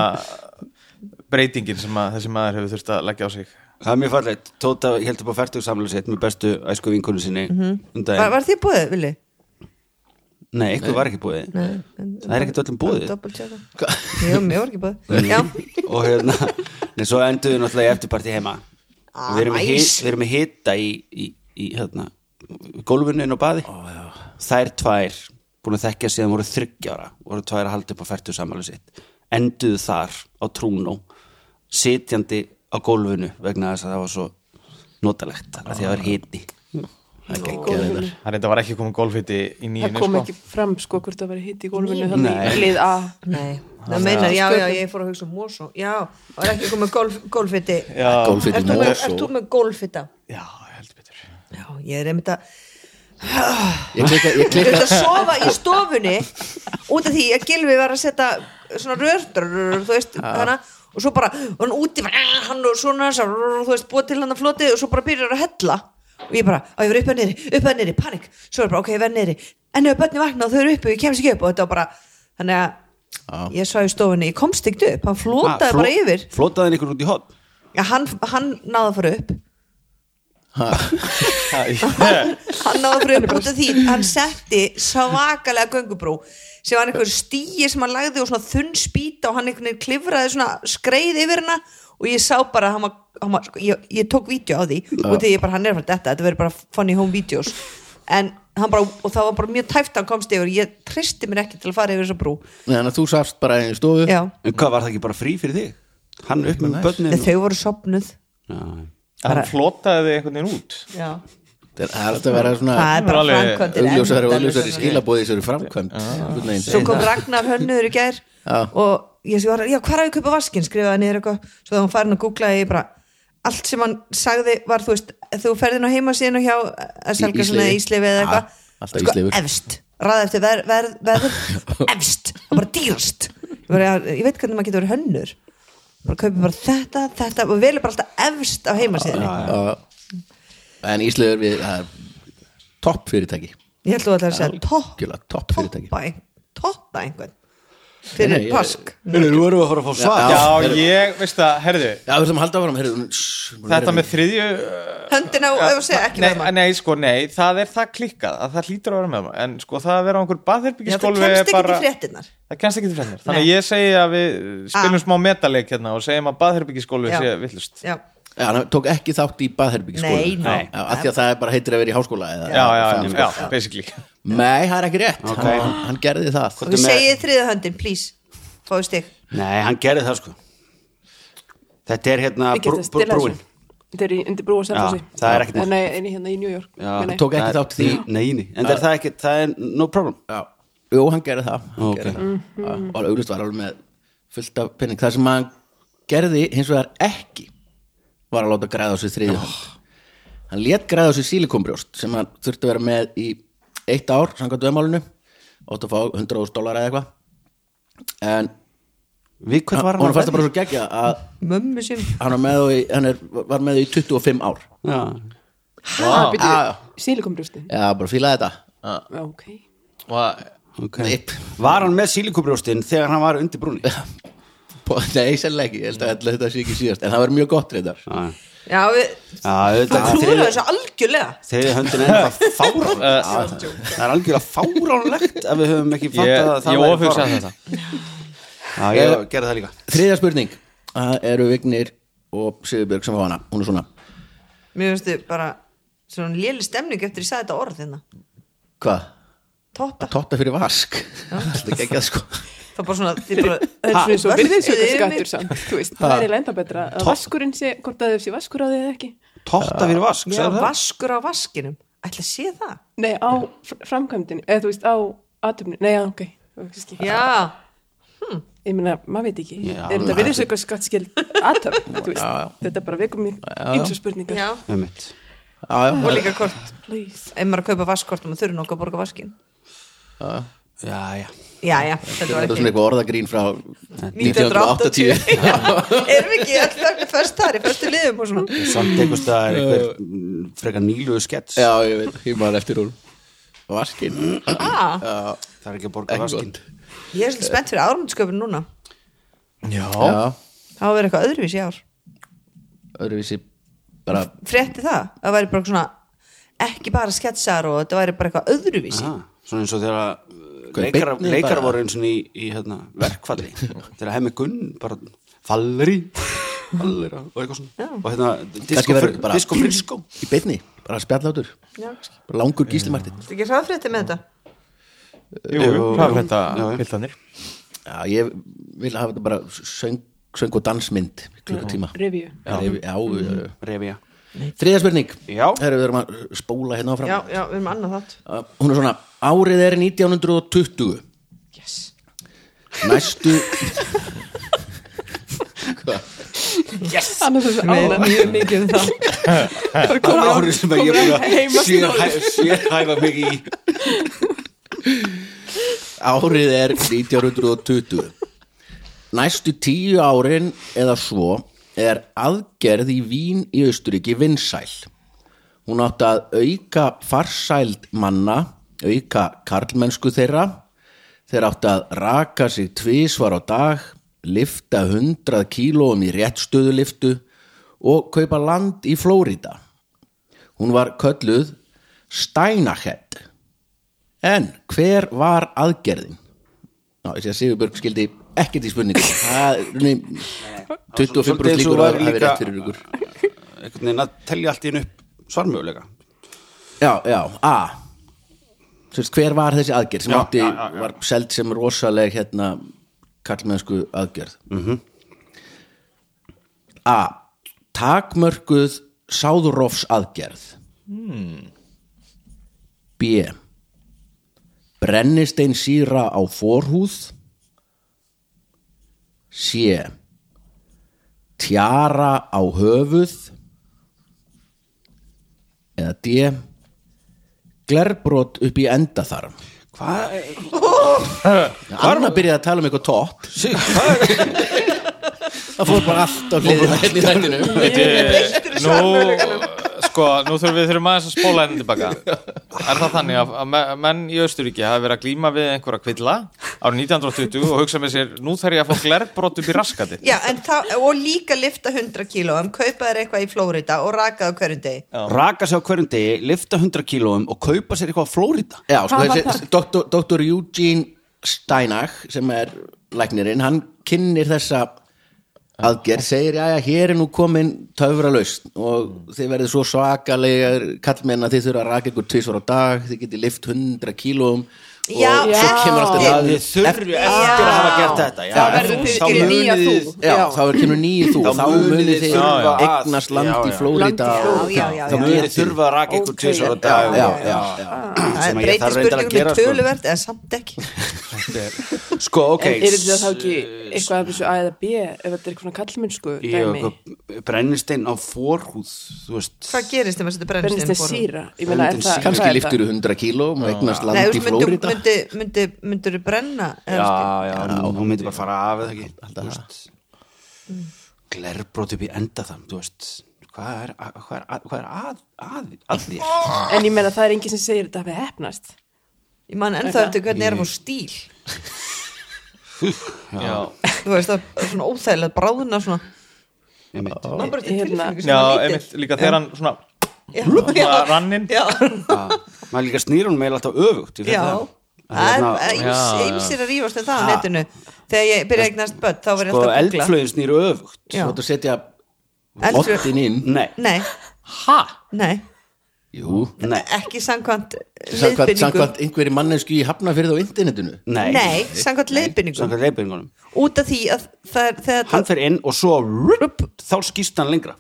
breytingin sem að þessi maður hefur þurft að leggja á sig. Það er mjög farlegt, Tóta held upp á færtug samlega sitt með bestu æsku vinkonu sinni um var, daginn. var þið búið, Vili? Nei, eitthvað var ekki búið. Það er ekkert öllum búið. Jú, mér var ekki búið. Já, og hérna, nei, svo endur við náttúrulega í eftirparti heima. Ah, við erum nice. hit- við erum með hitta í, í, í hérna, gólfinu inn á baði. Þær tvær búin að þekkja síðan voru þryggjára voru tvær að halda upp á færtu samanlega sitt. Enduðu þar á trúnó sitjandi á gólfinu vegna þess að það var svo notalegt að því að það var hiti Það er. Það reynda var ekki komið golfhiti í það nýjunni kom sko. ekki fram sko hvort það var hitt í gólfinu Nei. þannig í lið A. Nei, það meinar, já, já, ég fór að hugsa um Mosó Já, það var ekki komið golf, Ert í þú með, golfita? já, heldur betur. Já, ég er einmitt að Ég klikka, ég Ég klikka er að sofa í stofunni út af því að Gilvi var að setja svona rör, þú veist, hana og svo bara, hann úti hann og svona, svo, þú veist, búið til hann að floti og svo bara byrjar að hella og ég bara, að ég var upp að niðri, upp að niðri, panik. Svo er bara, ok, ég verð niðri, en ef börni vakna og þau eru uppi og ég kemst ekki upp. Og þetta var bara þannig að ég svaf í stofunni, ég komst ekki upp. Hann flotaði Ah, bara fló- yfir. Flotaði hann ykkur út í hot Já, hann, hann náði að fara upp. Hann, hann náði að fara upp út af því hann setti svakalega göngubrú sem var einhver stíi sem hann lagði og svona þunn spýta og hann einhvern veginn klifraði svona skreið yfir hana og ég sá bara hann var, hann var sko, ég, ég tók vídeo á því og því ég bara hann er fyrir þetta, þetta verður bara funny home videos. En hann bara, og það var bara mjög tæft að hann komst yfir, ég tristi mér ekki til að fara yfir þessa brú, Þannig að þú sást bara í stofu. Já, En hvað var það ekki bara frí fyrir þig? Hann upp með börnin en þau voru sopnuð Já, Hann flotaði þig einhvern veginn út. Já, Það er alltaf að vera svona það er bara alveg framkvæmdir augljósari og endalausar. augljósari skilabóði í þessari framkvæmt veginn. svo kom Ragnar hönnur í gær Já. og ég var, já, hvað er að ég kaupa vaskinn? skrifaði niður eitthvað, svo þegar hún farin að googla ég bara, allt sem hann sagði var, þú veist, þú ferðin á heimasíðinu hjá að selga svona íslifi eða eitthvað, alltaf sko, efst. Ræði eftir verð, verð, verð efst, það bara dýrast. Ég, bara, ég veit hvernig maður getur verið hönnur. Bara kaupi bara þetta, þetta og velur bara alltaf efst á heimasíðinu Já. En Íslegur við það er topp fyrirtæki. Ég held þú að það er að segja topp, topp fyrirtæki. ein- toppa einhvern fyrir Nei, pask Nú erum við að fara að fá svar. Já, Já, ég, veist það, herðu Já, við þurfum að halda áfram heyrðu, shh, búin að Þetta með þriðju höndina og ef að segja ekki nei, verðum að nei, sko, nei, það er það klikkað að það hlýtur að vera með maður en sko það að vera á einhver Já, það kemst er ekki til fréttinnar það kemst ekki til fréttinnar þannig að ég segi að við spilum Ah. smá metaleik hérna og segjum að baðherbyggisgólfi Já. sé villust Já, Já, hann tók ekki þátt í baðherbyggiskóla Nei, nei. Af því að það er bara heitir að vera í háskóla eða, já, já, já, sko. já, basically. Nei, það er ekki rétt. Ok. hann, hann gerði það. Og Hvað við er með- segið þriða höndin, please. Fáið stig. Nei, hann gerði það sko. Þetta er hérna brú, brú, brúin Þetta er í undir brú og selfossi. Já, það er ekkert. Nei, einu hérna í New York. Já, Nei, nei. tók ekki þátt í því. Nei, nei, en það er það ekki, það er no problem. Já, jú, hann gerði það. Hann Ok. gerði það. Já, og auðvitað var alveg með fullt af penning það sem hann gerði hins vegar ekki var að láta græða á sig þriðju hönd. Hann lét græða á sig sílikombrjóst sem hann þurfti að vera með í eitt ár samkvæmt döðmálinu. Átt að fá 100.000 dólar eða eitthvað. En Við hvað var hann hann fannst það bara svo geggja að mömmu sem hann, var með, í, hann er, var með í 25 ár. Já, Ha, býttu, Já. sílikombrjósti já, bara fílaði þetta. Já, ok. Og ok. Nei, Var hann með sílikubrjóstin þegar hann var undir brúni? nei, sennilega ekki, ég held að þetta sé ekki síðast en það var mjög gott reyndar. Já, já, við klúður þessu algjörlega. Þriðja höndin er eitthvað fáránlegt Það er algjörlega fáránlegt að við höfum ekki ég, fattað að það ég ofugsa þetta. Já, ég gerði það líka. þriðja spurning. Það eru Vignir og Sigurbjörg sem fá hana, hún er svona mér finnst þið bara svona léli stemning eftir ég sagði þetta orð hérna. Hvað? totta, totta fyrir vask. Þetta er ekki að sko það er bara svona þið bara, Það er svona eins og Vörpuðu virðisauka yfir skattur mig. samt, þú veist, það er eiginlega enda betra að vaskurinn sé, hvort að þau sé vaskur á því eða ekki. Totta fyrir vask, já, vaskur á vaskinum. Ætla að sé það? Nei, á fr- framkvæmdinni, eða þú veist, á aðtöfni, nei, ok. Já, Ég meina, maður veit ekki, Já, er þetta alveg. virðisauka skattskild aðtöfn, þú veist, þetta er bara vekum mér ymsu spurningar, já. Einmitt. já, já, og líka please. ef maður er að kaupa vaskkort og maður þurfi nokkuð að borga vaskin Já, já já, já, þetta þetta var er svona ekki eitthvað orðagrín frá 1980 1980 erum við ekki alltaf fyrst þar í fyrstu liðum og svona? Samt einhvers staðar einhver mm, frekar nýluðu skets. Já, ég veit, ég maður eftir úr vaskin ah, Það er ekki að borga ekki vaskin ég er svolítið spennt fyrir ármundsköpun núna. Já, já, það var verið eitthvað öðruvís í ár. Öðruvísi bara frétti það, það væri bara svona ekki bara sketsar og þetta væri bara eitthvað öðruvísi. Ah, Svona eins og þegar Hvað, leikara, leikara voru eins og í, í hérna, verkfalli. Þegar hemmi Gunn bara falleri fallera og eitthvað svona. Og hérna Kannski disco, verður fri, bara- disco frisco. í beinni, bara spjallátur langur gíslimartin Þetta ekki hraðfrétti með þetta? Jú, er þetta Já, ég vil hafa þetta bara söng, söng og dansmynd klukkutíma. Review, já, Þriða spurning. Já. Herru, við erum að spóla hérna áfram. Já, já, við erum annað þátt. Uh, Hún er svona, árið er 1920 yes. Næstu annars er þessu ánæg mjög mikið um það. Það er árið sem ég er búin að sérhæfa mig í. Árið er 1920 Næstu tíu árin eða svo er aðgerð í Vín í Austuríki vinsæl Hún átti að auka farsæld manna, auka karlmennsku þeirra þeir átti að raka sig tvisvar á dag, lifta 100 kílóum í réttstöðuliftu og kaupa land í Flórida. Hún var kölluð Steinahead. En hver var aðgerðin? Ná, ég sé að Sigurbjörg skildi ekkert í spurningu. Það er runni 25% Svolítið eins og líkur að hafi líka- rétt fyrir ykkur. einhvern veginn að telja allt í einu upp svarmöguleika Já, já, A Sérst, hver var þessi aðgerð sem Já, átti, já, já, já. var seld sem rosaleg hérna kallmennsku aðgerð Mhm. A takmörkuð sáðurófs aðgerð Hmm. B brennistein síra á forhúð C tjara á höfuð eða D glerbrot upp í endaþarm hvað Anna byrjaði að tala um eitthvað topp það fór bara allt á hliðina hérna í þættinu Nú, sko, nú þurfum við þurfum aðeins að spóla henni tilbaka. Er það þannig að, að me- menn í Austuríki hafa verið að glíma við einhverja kvilla árið 1920 og hugsa með sér nú þarf ég að fá glerbrot upp í raskati Já, en það, og líka lifta 100 kílóum, kaupa þér eitthvað í Flórida og raka það á hverjum degi. raka sig á hverjum degi, lifta 100 kílóum og kaupa sér eitthvað á Flórida Já, sko, þessi, doktor, doktor Eugene Steinach sem er læknirinn, hann kynnir þessa aðgerð, segir, já, já, hér er nú komin töfralaust og þið verðið svo svakalega kallmenn að þið þurfa að raka ykkur tvisvar á dag, þið getið lift 100 kílóum og Já, svo kemur alltaf það- þið þurfi eftir að hafa gert þetta já, Það verður þá munið þá er kemur nýju þú. Þá munið þið að- eignast land í í já, þá munið þið þurfa að raka ykkur Ok. tvisvar á dag. Það sem ég breytir þarf reyndar að spurningum gera í sko. töluvert, en samt ekki. sko, ok. En er þetta þá ekki eitthvað af þessu A eða B ef þetta er eitthvað kallmennsku brennistein á forhúð þú veist. Hvað gerist Ég meina, er Brennistein það síra. kannski liftur 100 kílóum og eignast Nei, land þú í Flórida myndi, myndi, myndir þú brenna? eða já, já, hún myndi bara fara af eða ekki? Þú glerbrót upp í enda þann þú veist. Hvað er, að- hvað er, að- hvað er að, að, að þér? Það? En ég meina það er enginn sem segir þetta hafi hefnast Ég man ennþá eftir hvernig er á stíl. Já, Þú veist, það er svona óþægilegt bráðuna svona. Einmitt. Man bara eftir Hérna. tilfinningu sem já lítil. einmitt líka þegar hann svona Já, svona já, ranninn já, Já, maður líka snýr hún meil alltaf öfugt já. það. Það Hérna, er ymsir að rífast um það á Ha. netinu. Þegar ég byrja eignast börn, þá verð ég sko alltaf að googla. eldflögin snýr öfugt. Svo þetta setja Eldflaug- ottin inn nei, Nei, Ha? nei, Jú, nei, ekki samkvæmt, leiðbynningu. samkvæmt einhverju mannesku í hafnafyrð á internetinu nei Nei, samkvæmt leiðbynningu. Út af því að það er, hann fer inn og svo rup, þá skýst hann lengra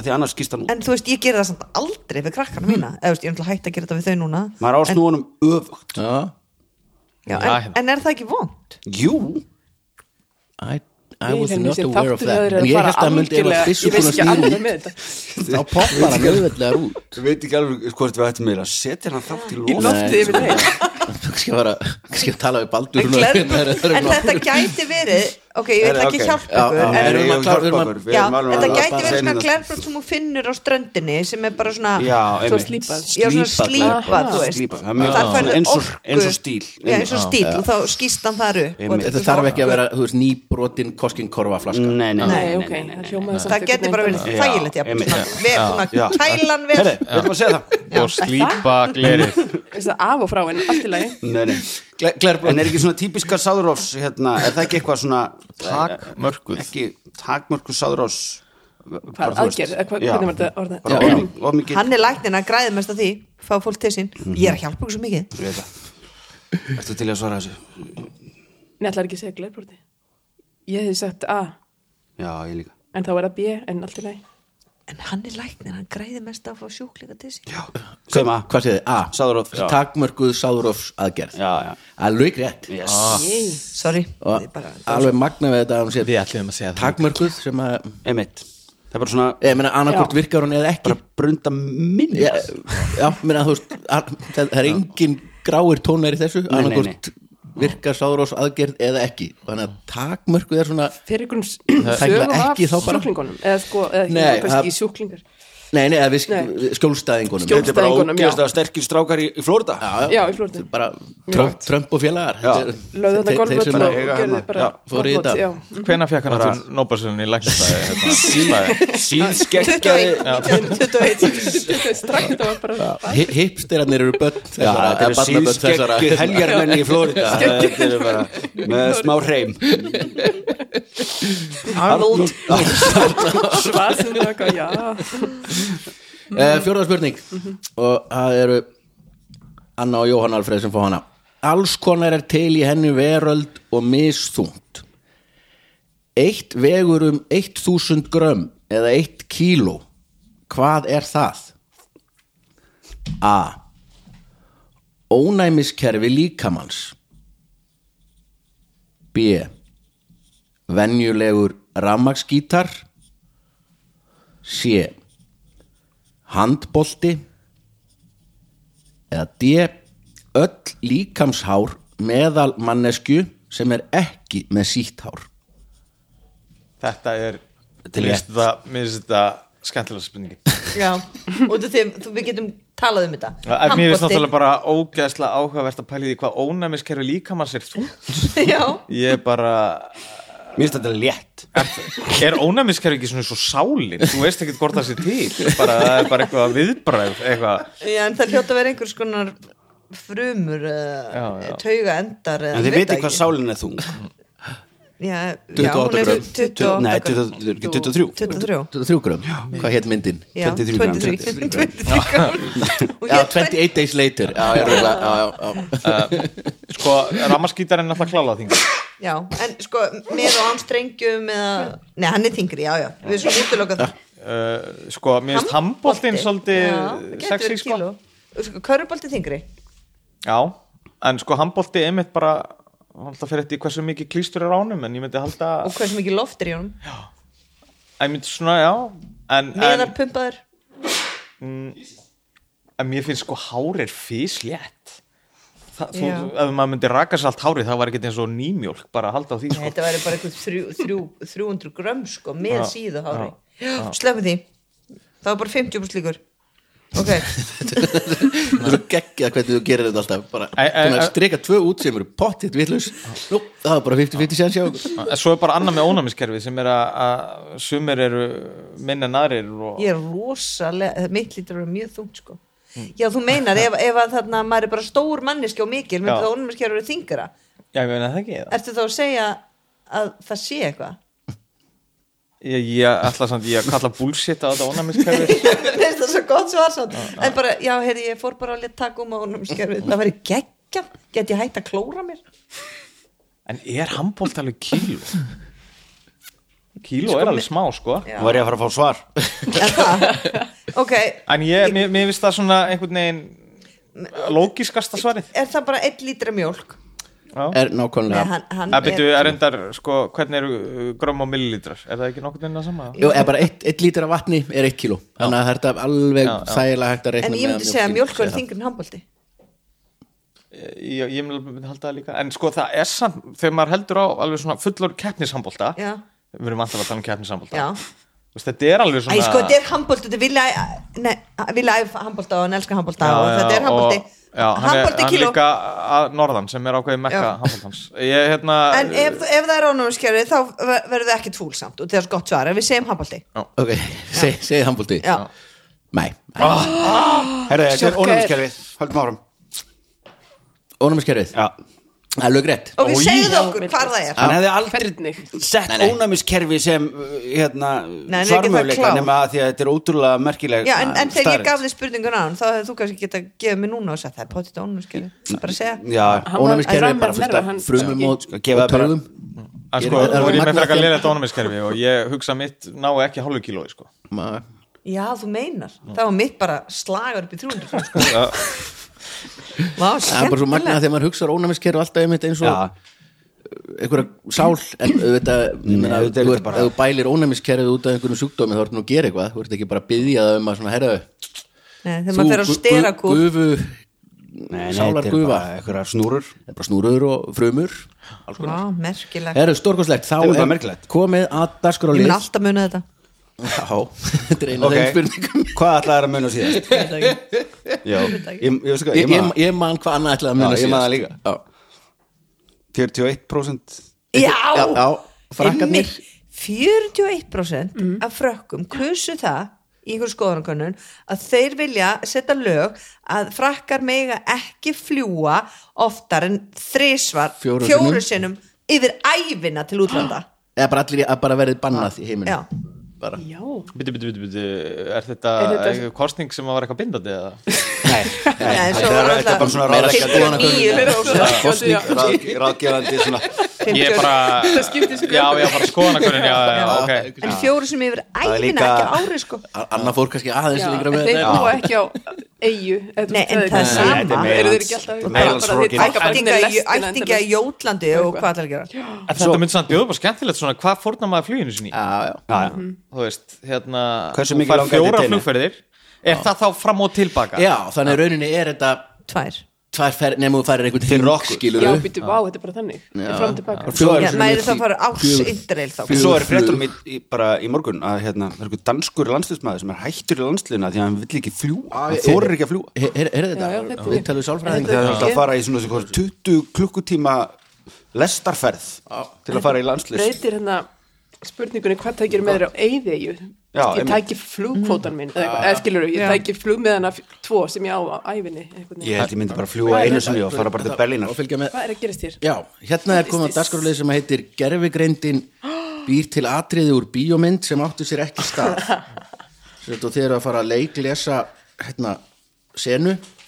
en þú veist, ég gera það samt aldrei við krakkana mína. Eða, ég er náttúrulega hægt að gera þetta við þau núna. maður á að snúa honum öfugt Já, Já, en, en er það ekki vond? jú, I, I was not aware of that. En ég held að myndi ef að ekki snýra alveg út. Þá poppar hann auðveldlega út. ég veit ekki alveg hvort við ættum meira að setja hann þátt í Í loft lofti yfir leið Kannski að, tala við Baldur En, þetta gæti verið ok, ég vil ekki hjálpa okkur, þetta gæti verið svona þetta. glærbrot sem þú finnur á ströndinni sem er bara svona já, Svo einmitt. slípað. Já, svona slípað, glerbrot. þú veist. Slípað, það mjög Það gott. færðu eins og, orku. eins og stíl já, eins og stíl og þá skýst hann þar upp. Þetta þarf ekki að vera, þú veist, nýbrotin koskinkorfa flaska nei, nei, nei, Nei, nei, ok, nei, nei, það geti bara verið þægilegt við kælan við Og slípa glerið. Af og frá en allt í lagi. Nei, nei. Glerbrot en er ekki svona típiska sáðurófs hérna, er það ekki eitthvað svona Takmörkuð. ekki takmörku sáðurófs Hvað aðgerð, hvernig var þetta orðað? Já, já. of mikið. Hann er læknin að græði mest af því fá fólk til sín, ég er að hjálpa ykkur svo mikið. Ég veit það. Ertu til að svara þessu? Nei, ætlar ekki að segja glerbroti Ég hefði sagt A. Já, ég líka. En þá er það B en allt í lagi en hann er læknir, hann græði mest á að fá sjúklinga til sín. Já, sem að Hvað séð þið? A. Sáðarof, já. Takmörkuð sáðurofs aðgerð. Já, já. Alveg rétt. Yes. sorry. Og bara, alveg magna við þetta að Við ætlum að segja það. takmörkuð sem að Einmitt. Það er bara svona ég meina annarkvort virkar hún eða ekki. Bara brunda minn já, já, meina þú veist að- það er engin gráir tónar í þessu. Nei, annarkvort virkar sáðurofs aðgerð eða ekki? Þannig að takmörkuð er svona fyrir einhvern s- Það er sögum af sjúklingunum eða sko, eða Nei, ekki sjúklingar nei, nei, við skjólstæðingunum. Skjól- Þetta er bara já. ógeðast að sterkir strákar í, í Flórida Já, í Flóriða. bara Trump, Trump og félagar. Já. Þetta sem og að- gerði bara Já, fóru í þetta. já. Hvenær fekk hann aftur Nóbelsunni í læknistæði hérna, Síðskeggjaði 21 strax þetta var bara Hi- hipsterarnir eru börn Já, þetta eru barnabörn þessara síðskeggju heljarmenn í Flórida Þetta eru bara með smá hreim. Arnold. Svaðsynlega, já uh, Fjórða spurning. Og það eru Anna og Jóhann Alfreð sem fá hana. Alls konar er til í henni veröld og misþungt. Eitt vegur um 1000 grömm eða 1 kíló. Hvað er það? A. Ónæmiskerfi líkamanns B. Venjulegur rafmagsgítar C handbolti eða D öll líkamshár meðal mannesku sem er ekki með sítt hár. Þetta er finnst þetta- skemmtilega spurningi já, út af þeim þú- við getum talað um þetta. Mér finnst náttúrulega bara ógeðslega áhugavert að pæla í því hvað ónæmiskerfi líkamanns er þú já, Ég er bara Mér finnst þetta létt Er ónæmiskerfi ekki svona svo sálin Þú veist ekkert hvort það sé til bara, Það er bara eitthvað viðbræð eitthvað já, en það hljóta að vera einhvers konar frumur Já, já. tauga endar En þið veitir hvað sálinn er þung já, já, 28 hún er grömm. 28 Nei, grömm. 23 23 23 23 grömm, hvað hétt myndin? Já, 23 grömm. 23 23 grömm. Og Já, ég- 28 days later Já, ég er örugglega- já, já, já. Sko, ramaskítar er náttúrulega klála þing Já, en sko með og án strengjum eða, nei hann er þingri, já, já. Við erum svo útilokað. Það uh, Sko, mér finnst handbóltinn svolítið Já, sexy sko. Sko, Körubolti þingri Já, en sko handbólti einmitt bara alltaf fyrir eftir hversu mikið klístur er ánum en ég myndi halda og hversu mikið loft er í honum. Ég myndi svona, já en, pumpaður en mér finnst sko hárið físlétt þú, ef maður myndi raka sér allt hárið það var ekkert eins og nýmjólk bara að halda á því sko. þetta væri bara eitthvað þrjú, þrjú, 300 grömm sko, með Já, síðu hári já, sleppum því. Það var bara 50 pluss líkur. Ok, Það er svo geggjað hvernig þú gerir þetta alltaf. Bara, æ. strika tvö út sem eru pottitt vitlaus. Nú, það er bara 50-50 sér sjá okkur. En svo er bara annað með ónæmiskerfi sem er að, að sumir eru minna en aðrir og, ég er rosalega mitt lítur vera mjög þungt sko já, þú meinar, ef, ef að þarna maður er bara stór manneski og mikil, myndi Já. það ónum að vera þingra já, ég meina það ekki ertu þá að segja að það sé eitthvað? Ég, ég ætla samt, ég að kalla bullshit á þetta ónæmiskerfi. Mér finnst það svo gott svar samt. en bara, já, heyrði, ég fór bara að leta taka um skerfið, það væri geggja get ég hægt að klóra mér? En er handbólt alveg kíló? kíló er alveg smá sko Já. Nú var ég að fara að fá svar er það? ok, en ég, mér, mér finnst það svona einhvern veginn lógiskasta svarið er það bara einn lítra mjólk? Er Nei, nákvæmlega hann, hann að byrju er endar, sko, hvernig eru uh, grömm og millilitrar, er það ekki nokkurn veginn að sama? Jú, er bara eitt, eitt lítur af vatni er eitt kíló Þannig að þetta er alveg Já, já. þægilega hægt að reikna en ég myndi segja að mjólk sé er það. þingri en handbólti ég, ég myndi halda það líka en sko það er samt, þegar maður heldur á alveg svona fullur keppnishandbólta já, við erum alltaf að tala um já. Þetta er alveg Æ, svona sko, þetta er handbólti, þetta vilja nei, vilja æfa handbólta og hann elskar já, þetta er handbólti og- já, hann er, kíló. líka að norðan sem er ákveðið mekka ég hérna en ef, ef það er ónumskerfi þá ver- verður það ekkert fúl samt og það er gott svar, ef við segjum handbólti Ok, seg, segið handbólti já, Nei, Herra, þetta er Sjokkaður. ónæmiskerfið. Höldum áfram er alveg rétt okay, Oj. segðu okkur hvar það er. Hann hefði aldrei sett ónæmiskerfi sem uh, hérna, klár. nema að því að þetta er ótrúlega merkileg Já, en, en þegar ég gaf þið spurningun á hann þá hefði þú kannski geta gefið mér núna og sagt það er potið ónumskerfi bara segja. Já, Ónumiskerfið er bara hann- frumum og, gefa og bara- tölvum? Að Ég sko, er- er ég með fyrir að lera þetta ónumiskerfi og ég hugsa mitt ná ekki hálfu kílói sko. Já, þú meinar, það var mitt bara slagar upp í 300 sko. Vá, það er bara svo magnað þegar maður hugsa ónæmiskerfi alltaf einmitt eins og einhverja sál en auðvitað, ég meina, auðvitað þú ert- bara- ef þú bælir ónæmiskerfið út af einhverjum sjúkdómi þá ertu nú að gera eitthvað, þú ert ekki bara að byggja það um að svona, herra, Nei, þegar maður fer á nei, Sálar er gufa. bara einhverjar snúrur. Snúrur og frumur. Vá, merkilegt. Herru, stórkoslegt, þá er komið að Ég dagskrálið mun alltaf muna þetta Já, þetta er eina af Ok, þeim spurningum. Hvað ætlaði að muna síðast? Ég veit það ekki. Já, ég, ég, man hvað annað ætlaði að muna Já, ég man það síðast. líka. Já, 41% Já, Einmitt. 41% af frökkum kusu það í einhver skoðanakönnun að þeir vilja setja lög að frakkar mega ekki fljúa oftar en þrisvar Fjórum fjóru sinnum yfir ævina til útlanda. Eða bara bara verið bannað í heiminu Já. Bara. Bitu, bitu, bitu, er þetta, Er þetta- kostning sem var eitthvað bindandi eða? Nei, Nei, svo þetta er- er bara svona 59% kostning, ráð- ráðgefandi svona Ég er bara, Það skiptir sig já, ég er bara skoðanakunin, en fjóru sem yfir líka- ekki ári sko. Anna fór kannski aðeins þeir þetta. búa ekki á eigu Nei, en það er sama. Er Eru þeir ekki alltaf ættinga í, Jótlandi og hvað það er að gera þetta myndi samt bjóða bara skemmtilegt svona, hvað fórnar maður fluginu sinni? já. Þú veist, hérna, þú fær fjóra flugferðir, er það þá fram og tilbaka? Já, þannig rauninni er þetta tvær tvær nefnum þú færir einhvern hring, skilur Já, býttu, vá, þetta er bara þannig. Fram tilbaka í- það fara árs interrail þá fjögur- Svo er í, bara í morgun að hérna, það er eitthvað danskur landslismæður sem er hættur í landsliðina því að hann vill ekki fljúa hann þorir ekki að fljúa Er, þetta? Við talum sálfræðing. Það er- alltaf að fara í svona svona 20 klukkutíma lestarferð til að fara í landslist breytir hérna spurningunni hvað tækir með þér á Já, ég einmitt. tæki flugkvótan minn eða, eða skilur ég tæki flugmiðana f- tvo sem ég á á æfinni ég held ég myndi bara fljúa einu sinni og fara bara til Berlínar. Og fylgja með hvað er að gerast hér? Já, hérna er komið að dagskrálið sem heitir Gerfigreindin býr til atriði úr bíómynd sem áttu sér ekki stað. Og þeir eru að fara að leiklesa hérna senu. sem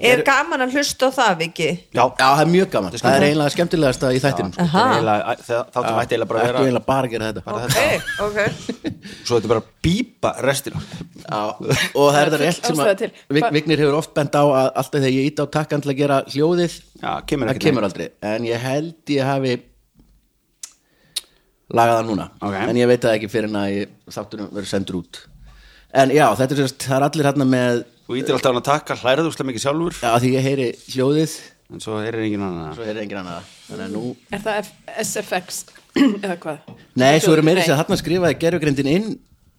Er gaman að hlusta á það, Viki? já, Já, það er mjög gaman, það er eiginlega skemmtilegasta í þættinum sko. Þáttum ætti eiginlega bara að vera eiginlega bara að gera þetta. Ok, ok. Svo þetta er bara að bípa restina. Já, og það er þetta rétt sem að Vignir hefur oft bent á að alltaf þegar ég ít á takkan til að gera hljóðið kemur það ekki kemur aldrei, en ég held ég hafi lagað það núna. Ok. en ég veit það ekki fyrir en að ég, þáttunum verður sendur út. En já, þetta er sérst, það er allir hérna með og ítir alltaf hann að taka, hlæraðu úrslega mikið sjálfur. Já, því ég heyri hljóðið. En svo er engin annan svo heyri engin annað. Þannig að nú, er það F SFX eða hvað? nei, svo er meiri Nei, sér að þarna skrifaði gerfugrindin inn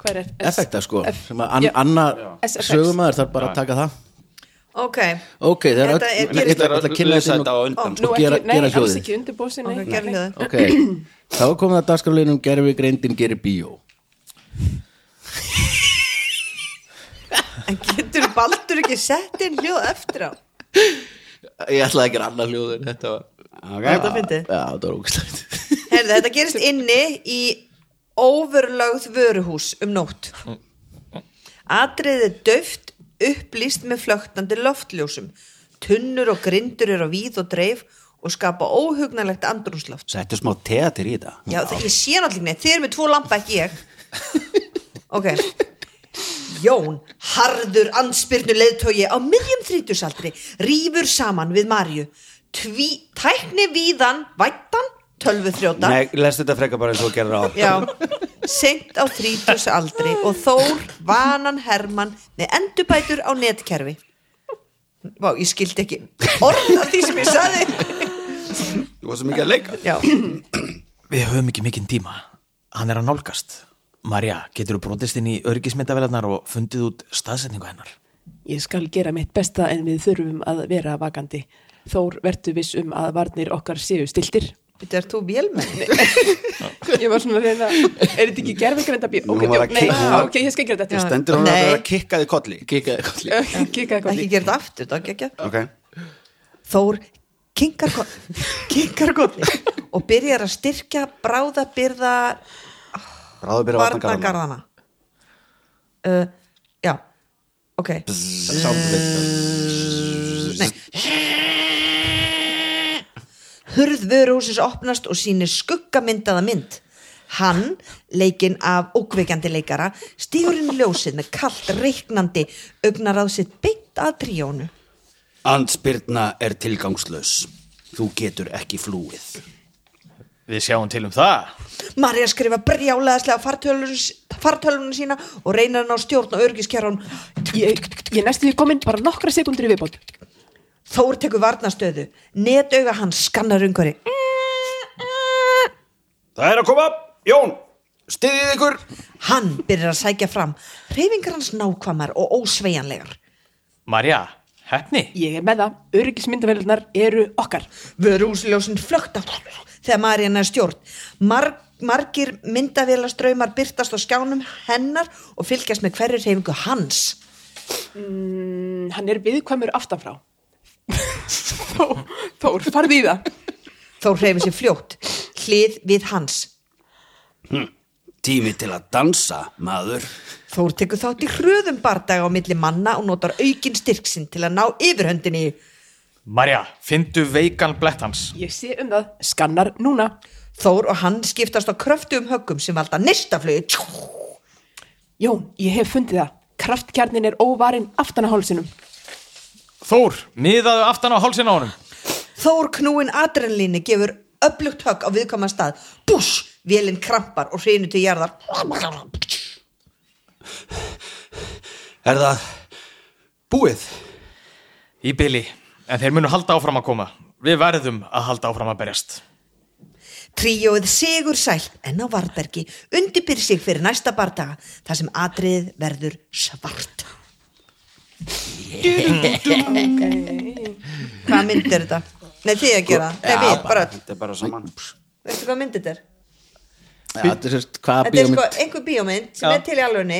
hvað er F effekta sko, F sem að. Anna sögumæður þarf bara að taka það. Ok, ok, það er Þetta er- að lesa þetta þetta á inn og- undan nú og ekki, gera, nei, gera alls hljóðið. ekki gerðu hljóðið. Ok, þá er komið að dagskrafleginum gerfugreindin gerir bíó. En getur Baldur ekki sett inn hljóð eftir á? ég ætlaði að gera annað hljóð en þetta var Þetta okay. fyndi já, þetta var ógæslegt Herðu, þetta gerist inni í overlögð vöruhús um nótt. Atriðið er döft upplýst með flögtandi loftljósum Tunnur og grindur eru á víð og dreif og skapa óhugnalegt andrúnsloft settu smá teatir í þetta. Já, það, ég sé náttúrulega neitt, þið eru með tvo lampa ekki ég. Ok Jón, harður anspyrnu leiðtogi á miðjum þrítusaldri rýfur saman við Marju Tví, tækni víðan vættan, tölvu þrjóta Nei, lestu þetta frekar bara eins og þú gerir á. Já, seint á þrítusaldri og Þór vanan Hermann með endurbætur á netkerfi. Vá, ég skildi ekki orð af því sem ég saði Þú var svo mikið að leika. Já, Við höfum ekki mikinn tíma. Hann er að nálgast. Marja, getur þú brotist inn í örgismyndavelarnar og fundið út staðsetningu hennar? ég skal gera mitt besta en við þurfum að vera vakandi. Þór vertu viss um að varnir okkar séu stiltir þetta er þú vélmenn ég var svona að reyna er þetta ekki gerfingrenda bí ok, Hún var að nei, kikka- hún var- ok, ég skal gera þetta. Stendur hún að vera að kikka þig kolli. Kikaði kolli. Ekki gera þetta aftur, það ekki ekki Ok. Þór kinkar kolli og byrjar að styrkja bráðabyrða Ráðu byrja að vatna garðana varnagarðana uh, Já, ok Nei Hurð vöruhúsins opnast og sýnir skuggamyndaða mynd Hann, leikinn af ókveikjandi leikara, stígur inn í ljósið með kallt reiknandi augnar á sitt beint að tríónu. Andspyrna er tilgangslaus. Þú getur ekki flúið. Við sjáum til um það Marja skrifa brjálaðislega fartölunum sína og reynir hann á stjórn og örgiskjárun. Ég, ég næstu því komin bara nokkra sekundur í viðbót. Þór tekur varnastöðu. Netauga hans skannar umhverju. Það er að koma, Jón, stiðið ykkur. Hann byrjar að sækja fram. Reyfingar hans nákvæmar og ósveigjanlegar. Marja, hefni Ég er með það, öryggismyndavélarnar eru okkar. Vörúsljósin flökta þegar Marja nær stjórn. Mar margir myndavélaströymar byrtast á skjánum hennar og fylgjast með hverju reyfingu hans. Mm, hann er viðkvæmur aftanfrá. Þó, Þór, farði í það. Þór hreyfir sér fljótt. Hlið við hans. Tími til að dansa, maður. Þór tekur þátt í hröðum bardaga á milli manna og notar aukin styrksinn til að ná yfirhöndinni. Marja, fyndu veikan blett hans Ég sé um það, skannar núna. Þór og hann skiptast á kröftugum höggum sem valda nistaflögu. Jón, ég hef fundið það. Kraftkjarnin er óvarinn aftan á hálsinum. Þór, miðaðu aftan á hálsin á honum Þór knúin adrenalínu gefur öflugt högg á viðkvæma stað. Bús, vélinn krampar og hrinu til jarðar. Er það búið? Í byli, en þeir munu halda áfram að koma Við verðum að halda áfram að berjast Tríóið sigur sælt en á Varbergi undirbyrð sig fyrir næsta bardaga þar sem atriðið verður svart. Hvað mynd er þetta? Nei, þið að gera. Nei, við, bara, Þetta er bara saman. veistu hvað mynd þetta er? Já, þetta er sérst hvaða Þetta er sko einhver bíómynd sem Já. er til í alvegni.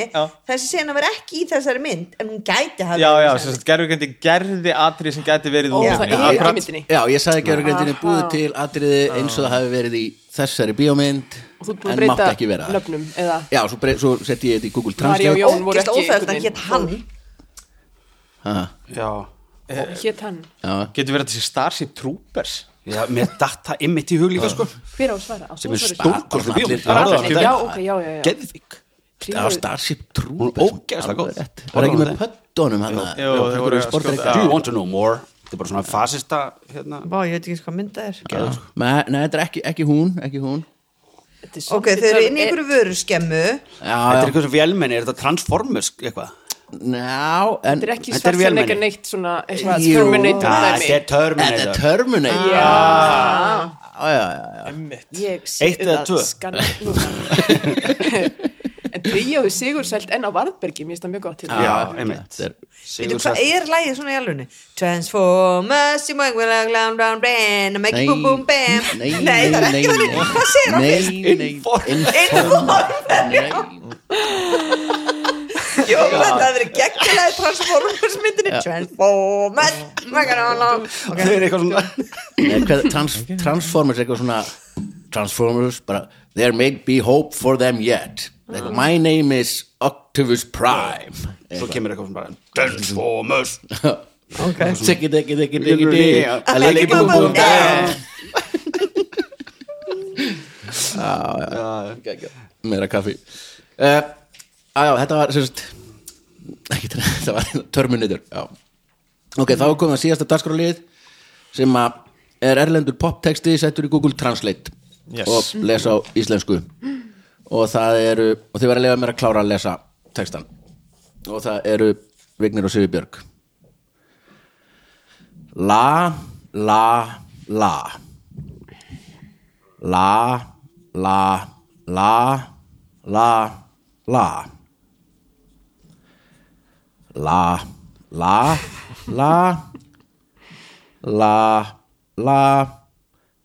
Þessi sena verð ekki í þessari mynd en hún gæti hafa Já, í já, sagt, gerfugreindi gerði atrið sem gæti verið Ó, úr það myndinni. Já, ég sagði ekki að grindinni Aha. búið til atriði eins og það hafi verið í þessari bíómynd Og en að breyta ekki vera. eða? Já, svo, svo setti ég þetta í Google og Translate Jón voru Ógist ekki óþægt, einhvern hétt hann. Ha, Já. Hétt hann. Já, Getur verið þessi Starship Troopers Já, mér datt það ymmit í hug líka, sko. Hver á að svara? Á, Sem þú er Allir- bíómynd. Geðvik. það var Starship Troopers Hún er ógeðslega góð. Það er ekki með pöttunum Do you want to know more? Þetta er bara svona fasista, hérna. Vá, ég veit ekki hvað mynd það er. Nei, nei, þetta er ekki, ekki hún, ekki hún Þetta er Ok, þau eru inn í einhverju vöruskemmu. Já, Þetta er eitthvað sem vélmenni, er þetta Transformers eitthvað? Já en Þetta er ekki Þetta svart sem vélmenni. ekki neitt svona. Terminator Ah. Þetta er Þetta Terminator. er Terminator Já, Já, já, já, já ég eða það skanna. En tríóðu sigursælt enn á Varðbergi, mér finnst það mjög gott til er Veitu hvað er lægið svona í alvegni? Transformers, make boom boom bam. nei, það er nei, ekki nei. Hvað fyrst? Nei, nei, Inform. Inform Jú, þetta hefur verið geggjulega Transformers myndinni. Transformers, Það er eitthvað svona Transformers er eitthvað svona Transformers bara There may be hope for them yet. Eitthvað, My name is Octavius Prime. Svo kemur eitthvað svona bara Transformers. Siggi, diggi, diggi, diggi, diggi. I like it, boom, boom, down. Meira kaffi. Uh, Já, þetta var sérst ekki, þetta var Terminator já. Ok, þá komum við að síðasta dagskrálið sem að er erlendur poptexti settur í Google Translate Yes. og lesa á íslensku. Og það eru og þið verður að lefa mér að klára að lesa textan og það eru Vignir og Sigurbjörg. La, la, la. La, la, la, la, la La, la, la La, la,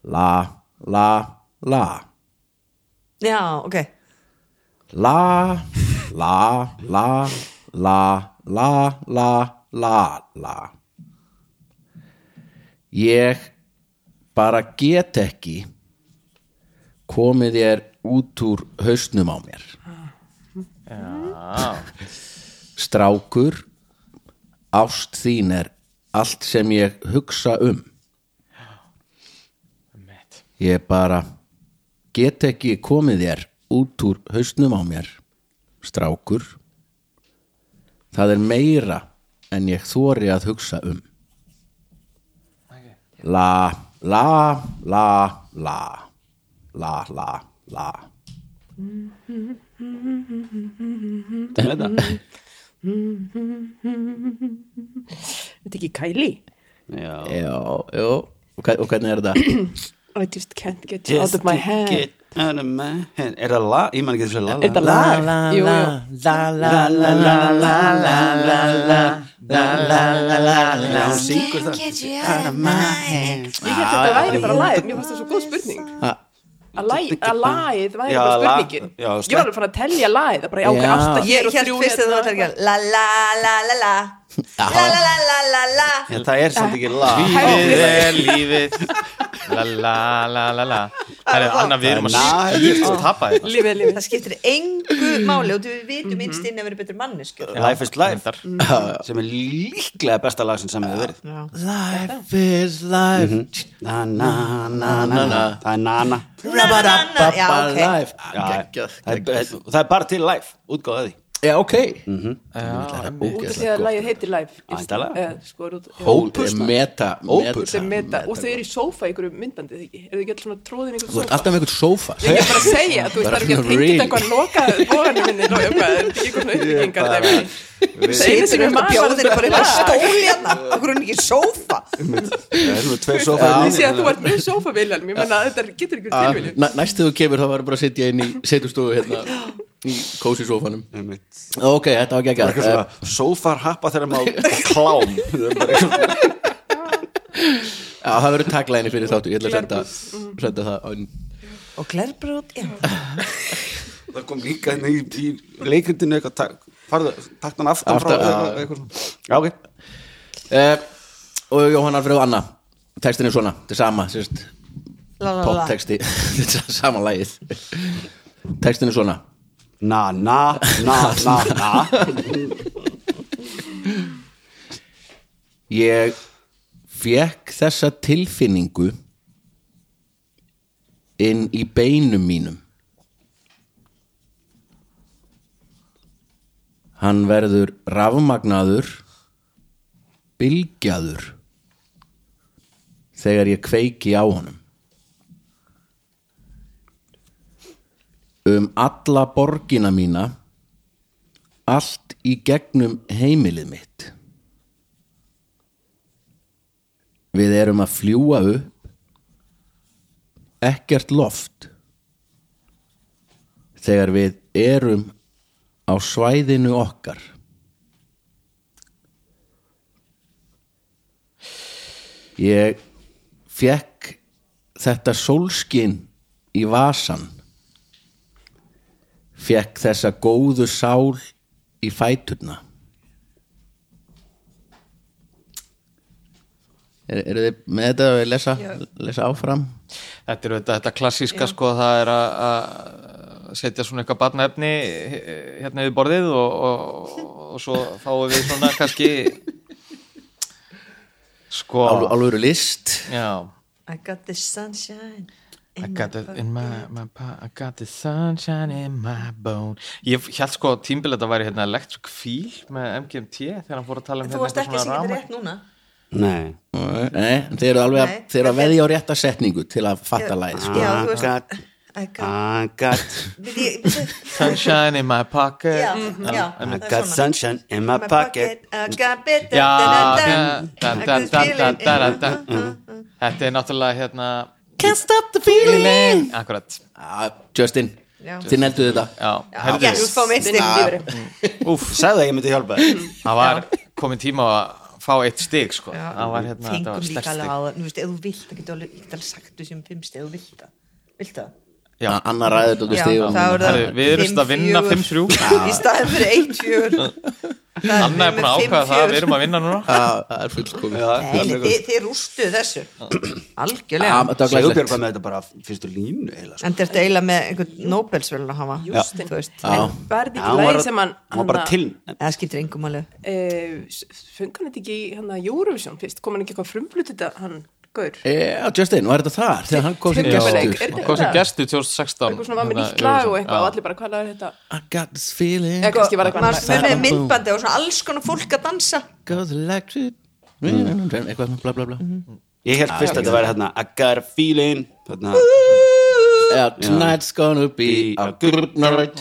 la, la, la Já, ok. La, la, la, la, la, la, la, la. Ég bara get ekki komið þér út úr hausnum á mér. Strákur, ást þín er allt sem ég hugsa um. Ég bara get ekki komið þér út úr hausnum á mér strákur. Það er meira en ég þori að hugsa um. La la la la la la la. Þetta Þetta er ekki Kylie? Já, já, já. Og, og hvernig er þetta? I just can't get you out of my head Just get out of my head Er það lag? Ég man ekki þess að la la Er það lag? Jú, jú La la la la la la la la La la la la la Hún syngur það Just get you out of my head Ég hætti að þetta væri bara lag Mér fannst það svo góð spurning Það að lagið væri Já, bara spurningin. já, Ég var alveg fann að telja lagið Það bara, já, ok, Já. átta Ég held fyrst að hérna. að la la la la la. La la la la la la. Já, það er samt ekki la Lífið er lífið. La la la la la Herri, Anna, við erum að Na- skýrst tapa þetta. Lífið, lífið. Það skiptir engu máli og við vitum innst inn að vera betur mannesku Life is life. Reyndar. sem er líklega besta lag sem samið hefur verið. Life is life. Na na na na na. Það er life. Já, Geggjað, það er- geggjað. það er bara Já, ok. Mhm. Mm -hmm. já, Út af því að lægið heitir live sko, Hóp er meta Og þau eru í sófa í einhverju myndbandi Er þau ekki alltaf tróðin einhverju sófa? Þú ert alltaf með einhverju sófa. Ég er bara að segja, þú ert ekki að pingja eitthvað Loka voranu minni Það er ekki eitthvað uppbyggingar Við segum þetta með bjóðinu Það er bara stóli hérna. Það er ekki sófa? Ég sé að þú ert með sófa viljan Þetta getur ykkur tilvilið Næstu þú kemur þá var bara að setja inn í setjast hérna, Ok, þetta var geggjað. Svona sofar happa þegar maður klám. Já, það verður taglæni fyrir þáttu. Ég ætla að senda, senda það á Og glerbrót, já. Það kom líka í, í leikritinu eitthvað takt hann aftan frá já. eitthvað, eitthvað svona. já ok. Uh, Og Jóhann Alfreð og Anna. Textin er svona, þetta er sama sérst, La la la. Poptexti, þetta er sama lagið. Textin er svona na na na na na. Ég fekk þessa tilfinningu inn í beinum mínum. Hann verður rafmagnaður bylgjaður þegar ég kveiki á honum um alla borgina mína allt í gegnum heimilið mitt. Við erum að fljúa upp ekkert loft þegar við erum á svæðinu okkar. Ég fekk þetta sólskin í vasan fekk þessa góðu sál í fæturna. Er, eru þið með þetta að lesa, lesa áfram? Þetta er þetta, þetta klassíska sko það er að- að setja svona eitthvað barnaefni hérna við borðið og, og, og svo fáum við svona kannski sko alveg list. Já. I got the sunshine I got it in my, my pa- I got the sunshine in my bone Ég held sko tímbil að þetta væri hérna Electric Feel með MGMT þegar hann fór að tala um Þú varst ekki að syngja þetta rétt núna? Nei. Nei, þeir eru alveg að, Nei. þeir eru að veðja á rétta setningu til að fatta lagið sko. I got I got I got Sunshine in my pocket. Já, já, I það got sunshine in my pocket I got bit Já, da-da-da-da. dan, I dan, could dan, feel dan, it. dan, dan, dan. Þetta er náttúrulega hérna Can't stop the feeling. Akkurat. Ah, Justin, Já. þið neldu þetta. Já, þú fáum eitt stig úf, sagði að ég myndi hjálpa þér. Það var komin tíma að fá eitt stig sko. Það var hérna, þetta var alveg stig. Nú veist, ef þú vilt, það getur alveg, ég get alveg sagt þessum fimm stig, ef þú vilt það? Vilt það? annar ræður þetta stíð við erum að vinna 5-3 í staðin fyrir 1-4 Anna er búin að ákvæða það við erum að vinna núna. Það er fullkomið. Þið rústuð þessu. Algjörlega. Það er uppjörgvað með þetta bara fyrstu línu en þetta eila með einhvern Nobelsvöld að hafa en verði ekki læg sem hann það skiptir engum alveg eh, fungan þetta ekki í hérna, Eurovision kom hann ekki eitthvað frumflut þetta hann gaur Já, Justin, var þetta þar? Þegar hann kom sem gestur. Hvað sem gestur 2016 eitthvað svona var með hérna, nýtt lag og eitthvað og allir bara hvað er þetta I got this feeling. Eða kannski var eitthvað maður með myndbandi og svona alls konar fólk að dansa. Goes electric Eitthvað bla bla bla. Ég held fyrst að þetta væri hérna I got a feeling hérna, Já, tonight's gonna be a good night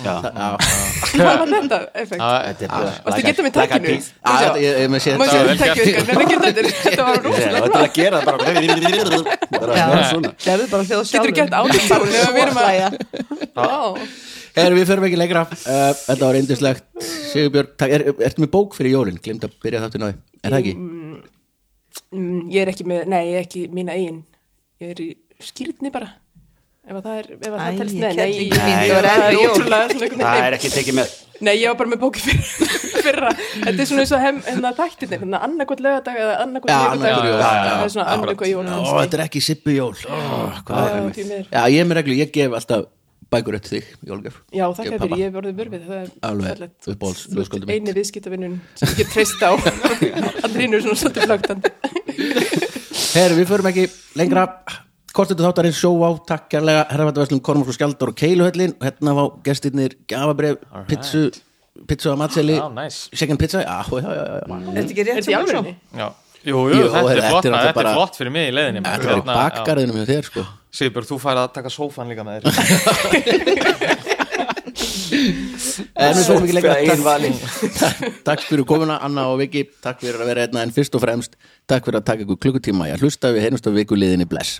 hvað var þetta effekt er varstu a tækinu piece. Já, þetta- ég með séð Má þetta en ekki þetta þetta var er að gera það bara bara Já. bara áður bara þegar við erum að Já. Erum við förum ekki lengra uh, Þetta var eindislegt Sigurbjörg, er, ertu með bók fyrir jólin? Glimt að byrja þáttu náði Er það ekki? Mm, Ég er ekki með, nei, ég er ekki mína eigin Ég er í skýrtni bara Ef að það er, ef það telst ég Nei, nei, nei, það er er ekki tekið með. Nei, ég var bara með bóki fyrir, fyrra. Þetta er svona eins og hérna þættirnir hérna annarkot lögadag eða annarkot jól, þetta er ekki sippu jól. Er ég er með reglu, ég gef alltaf bækur eftir þig, jólgef Já, þakka Gef fyrir, pabba. ég hef orðið er Alveg. Eini viðskiptavinnun sem ég get treyst á. Andrinu er svona svolítið flögtandi Herri, við förum ekki lengra Kortet þáttarins sjó á, takk kærlega Herrafattarverslun, Kormur og Skjaldar og Keiluhöllin og hérna fá gestirnir gafabref pizzu, pizzu á matseli Já, nice. second pizza, já, já, já, já. er þetta ekki rétt hjá mér svo? Jú, jú, Jú, þetta þetta er flott, þetta er flott fyrir mig í leiðinni Þetta er bakgarðinu með þér sko. Sigurbjörg, þú færð að taka sófan líka með þér. En við förum ekki lengra. Takk, takk fyrir komuna Anna og Viki. Takk fyrir að vera hérna en fyrst og fremst Takk fyrir að taka ykkur klukkutíma í að hlusta. Við heyrumst á viku liðinni bless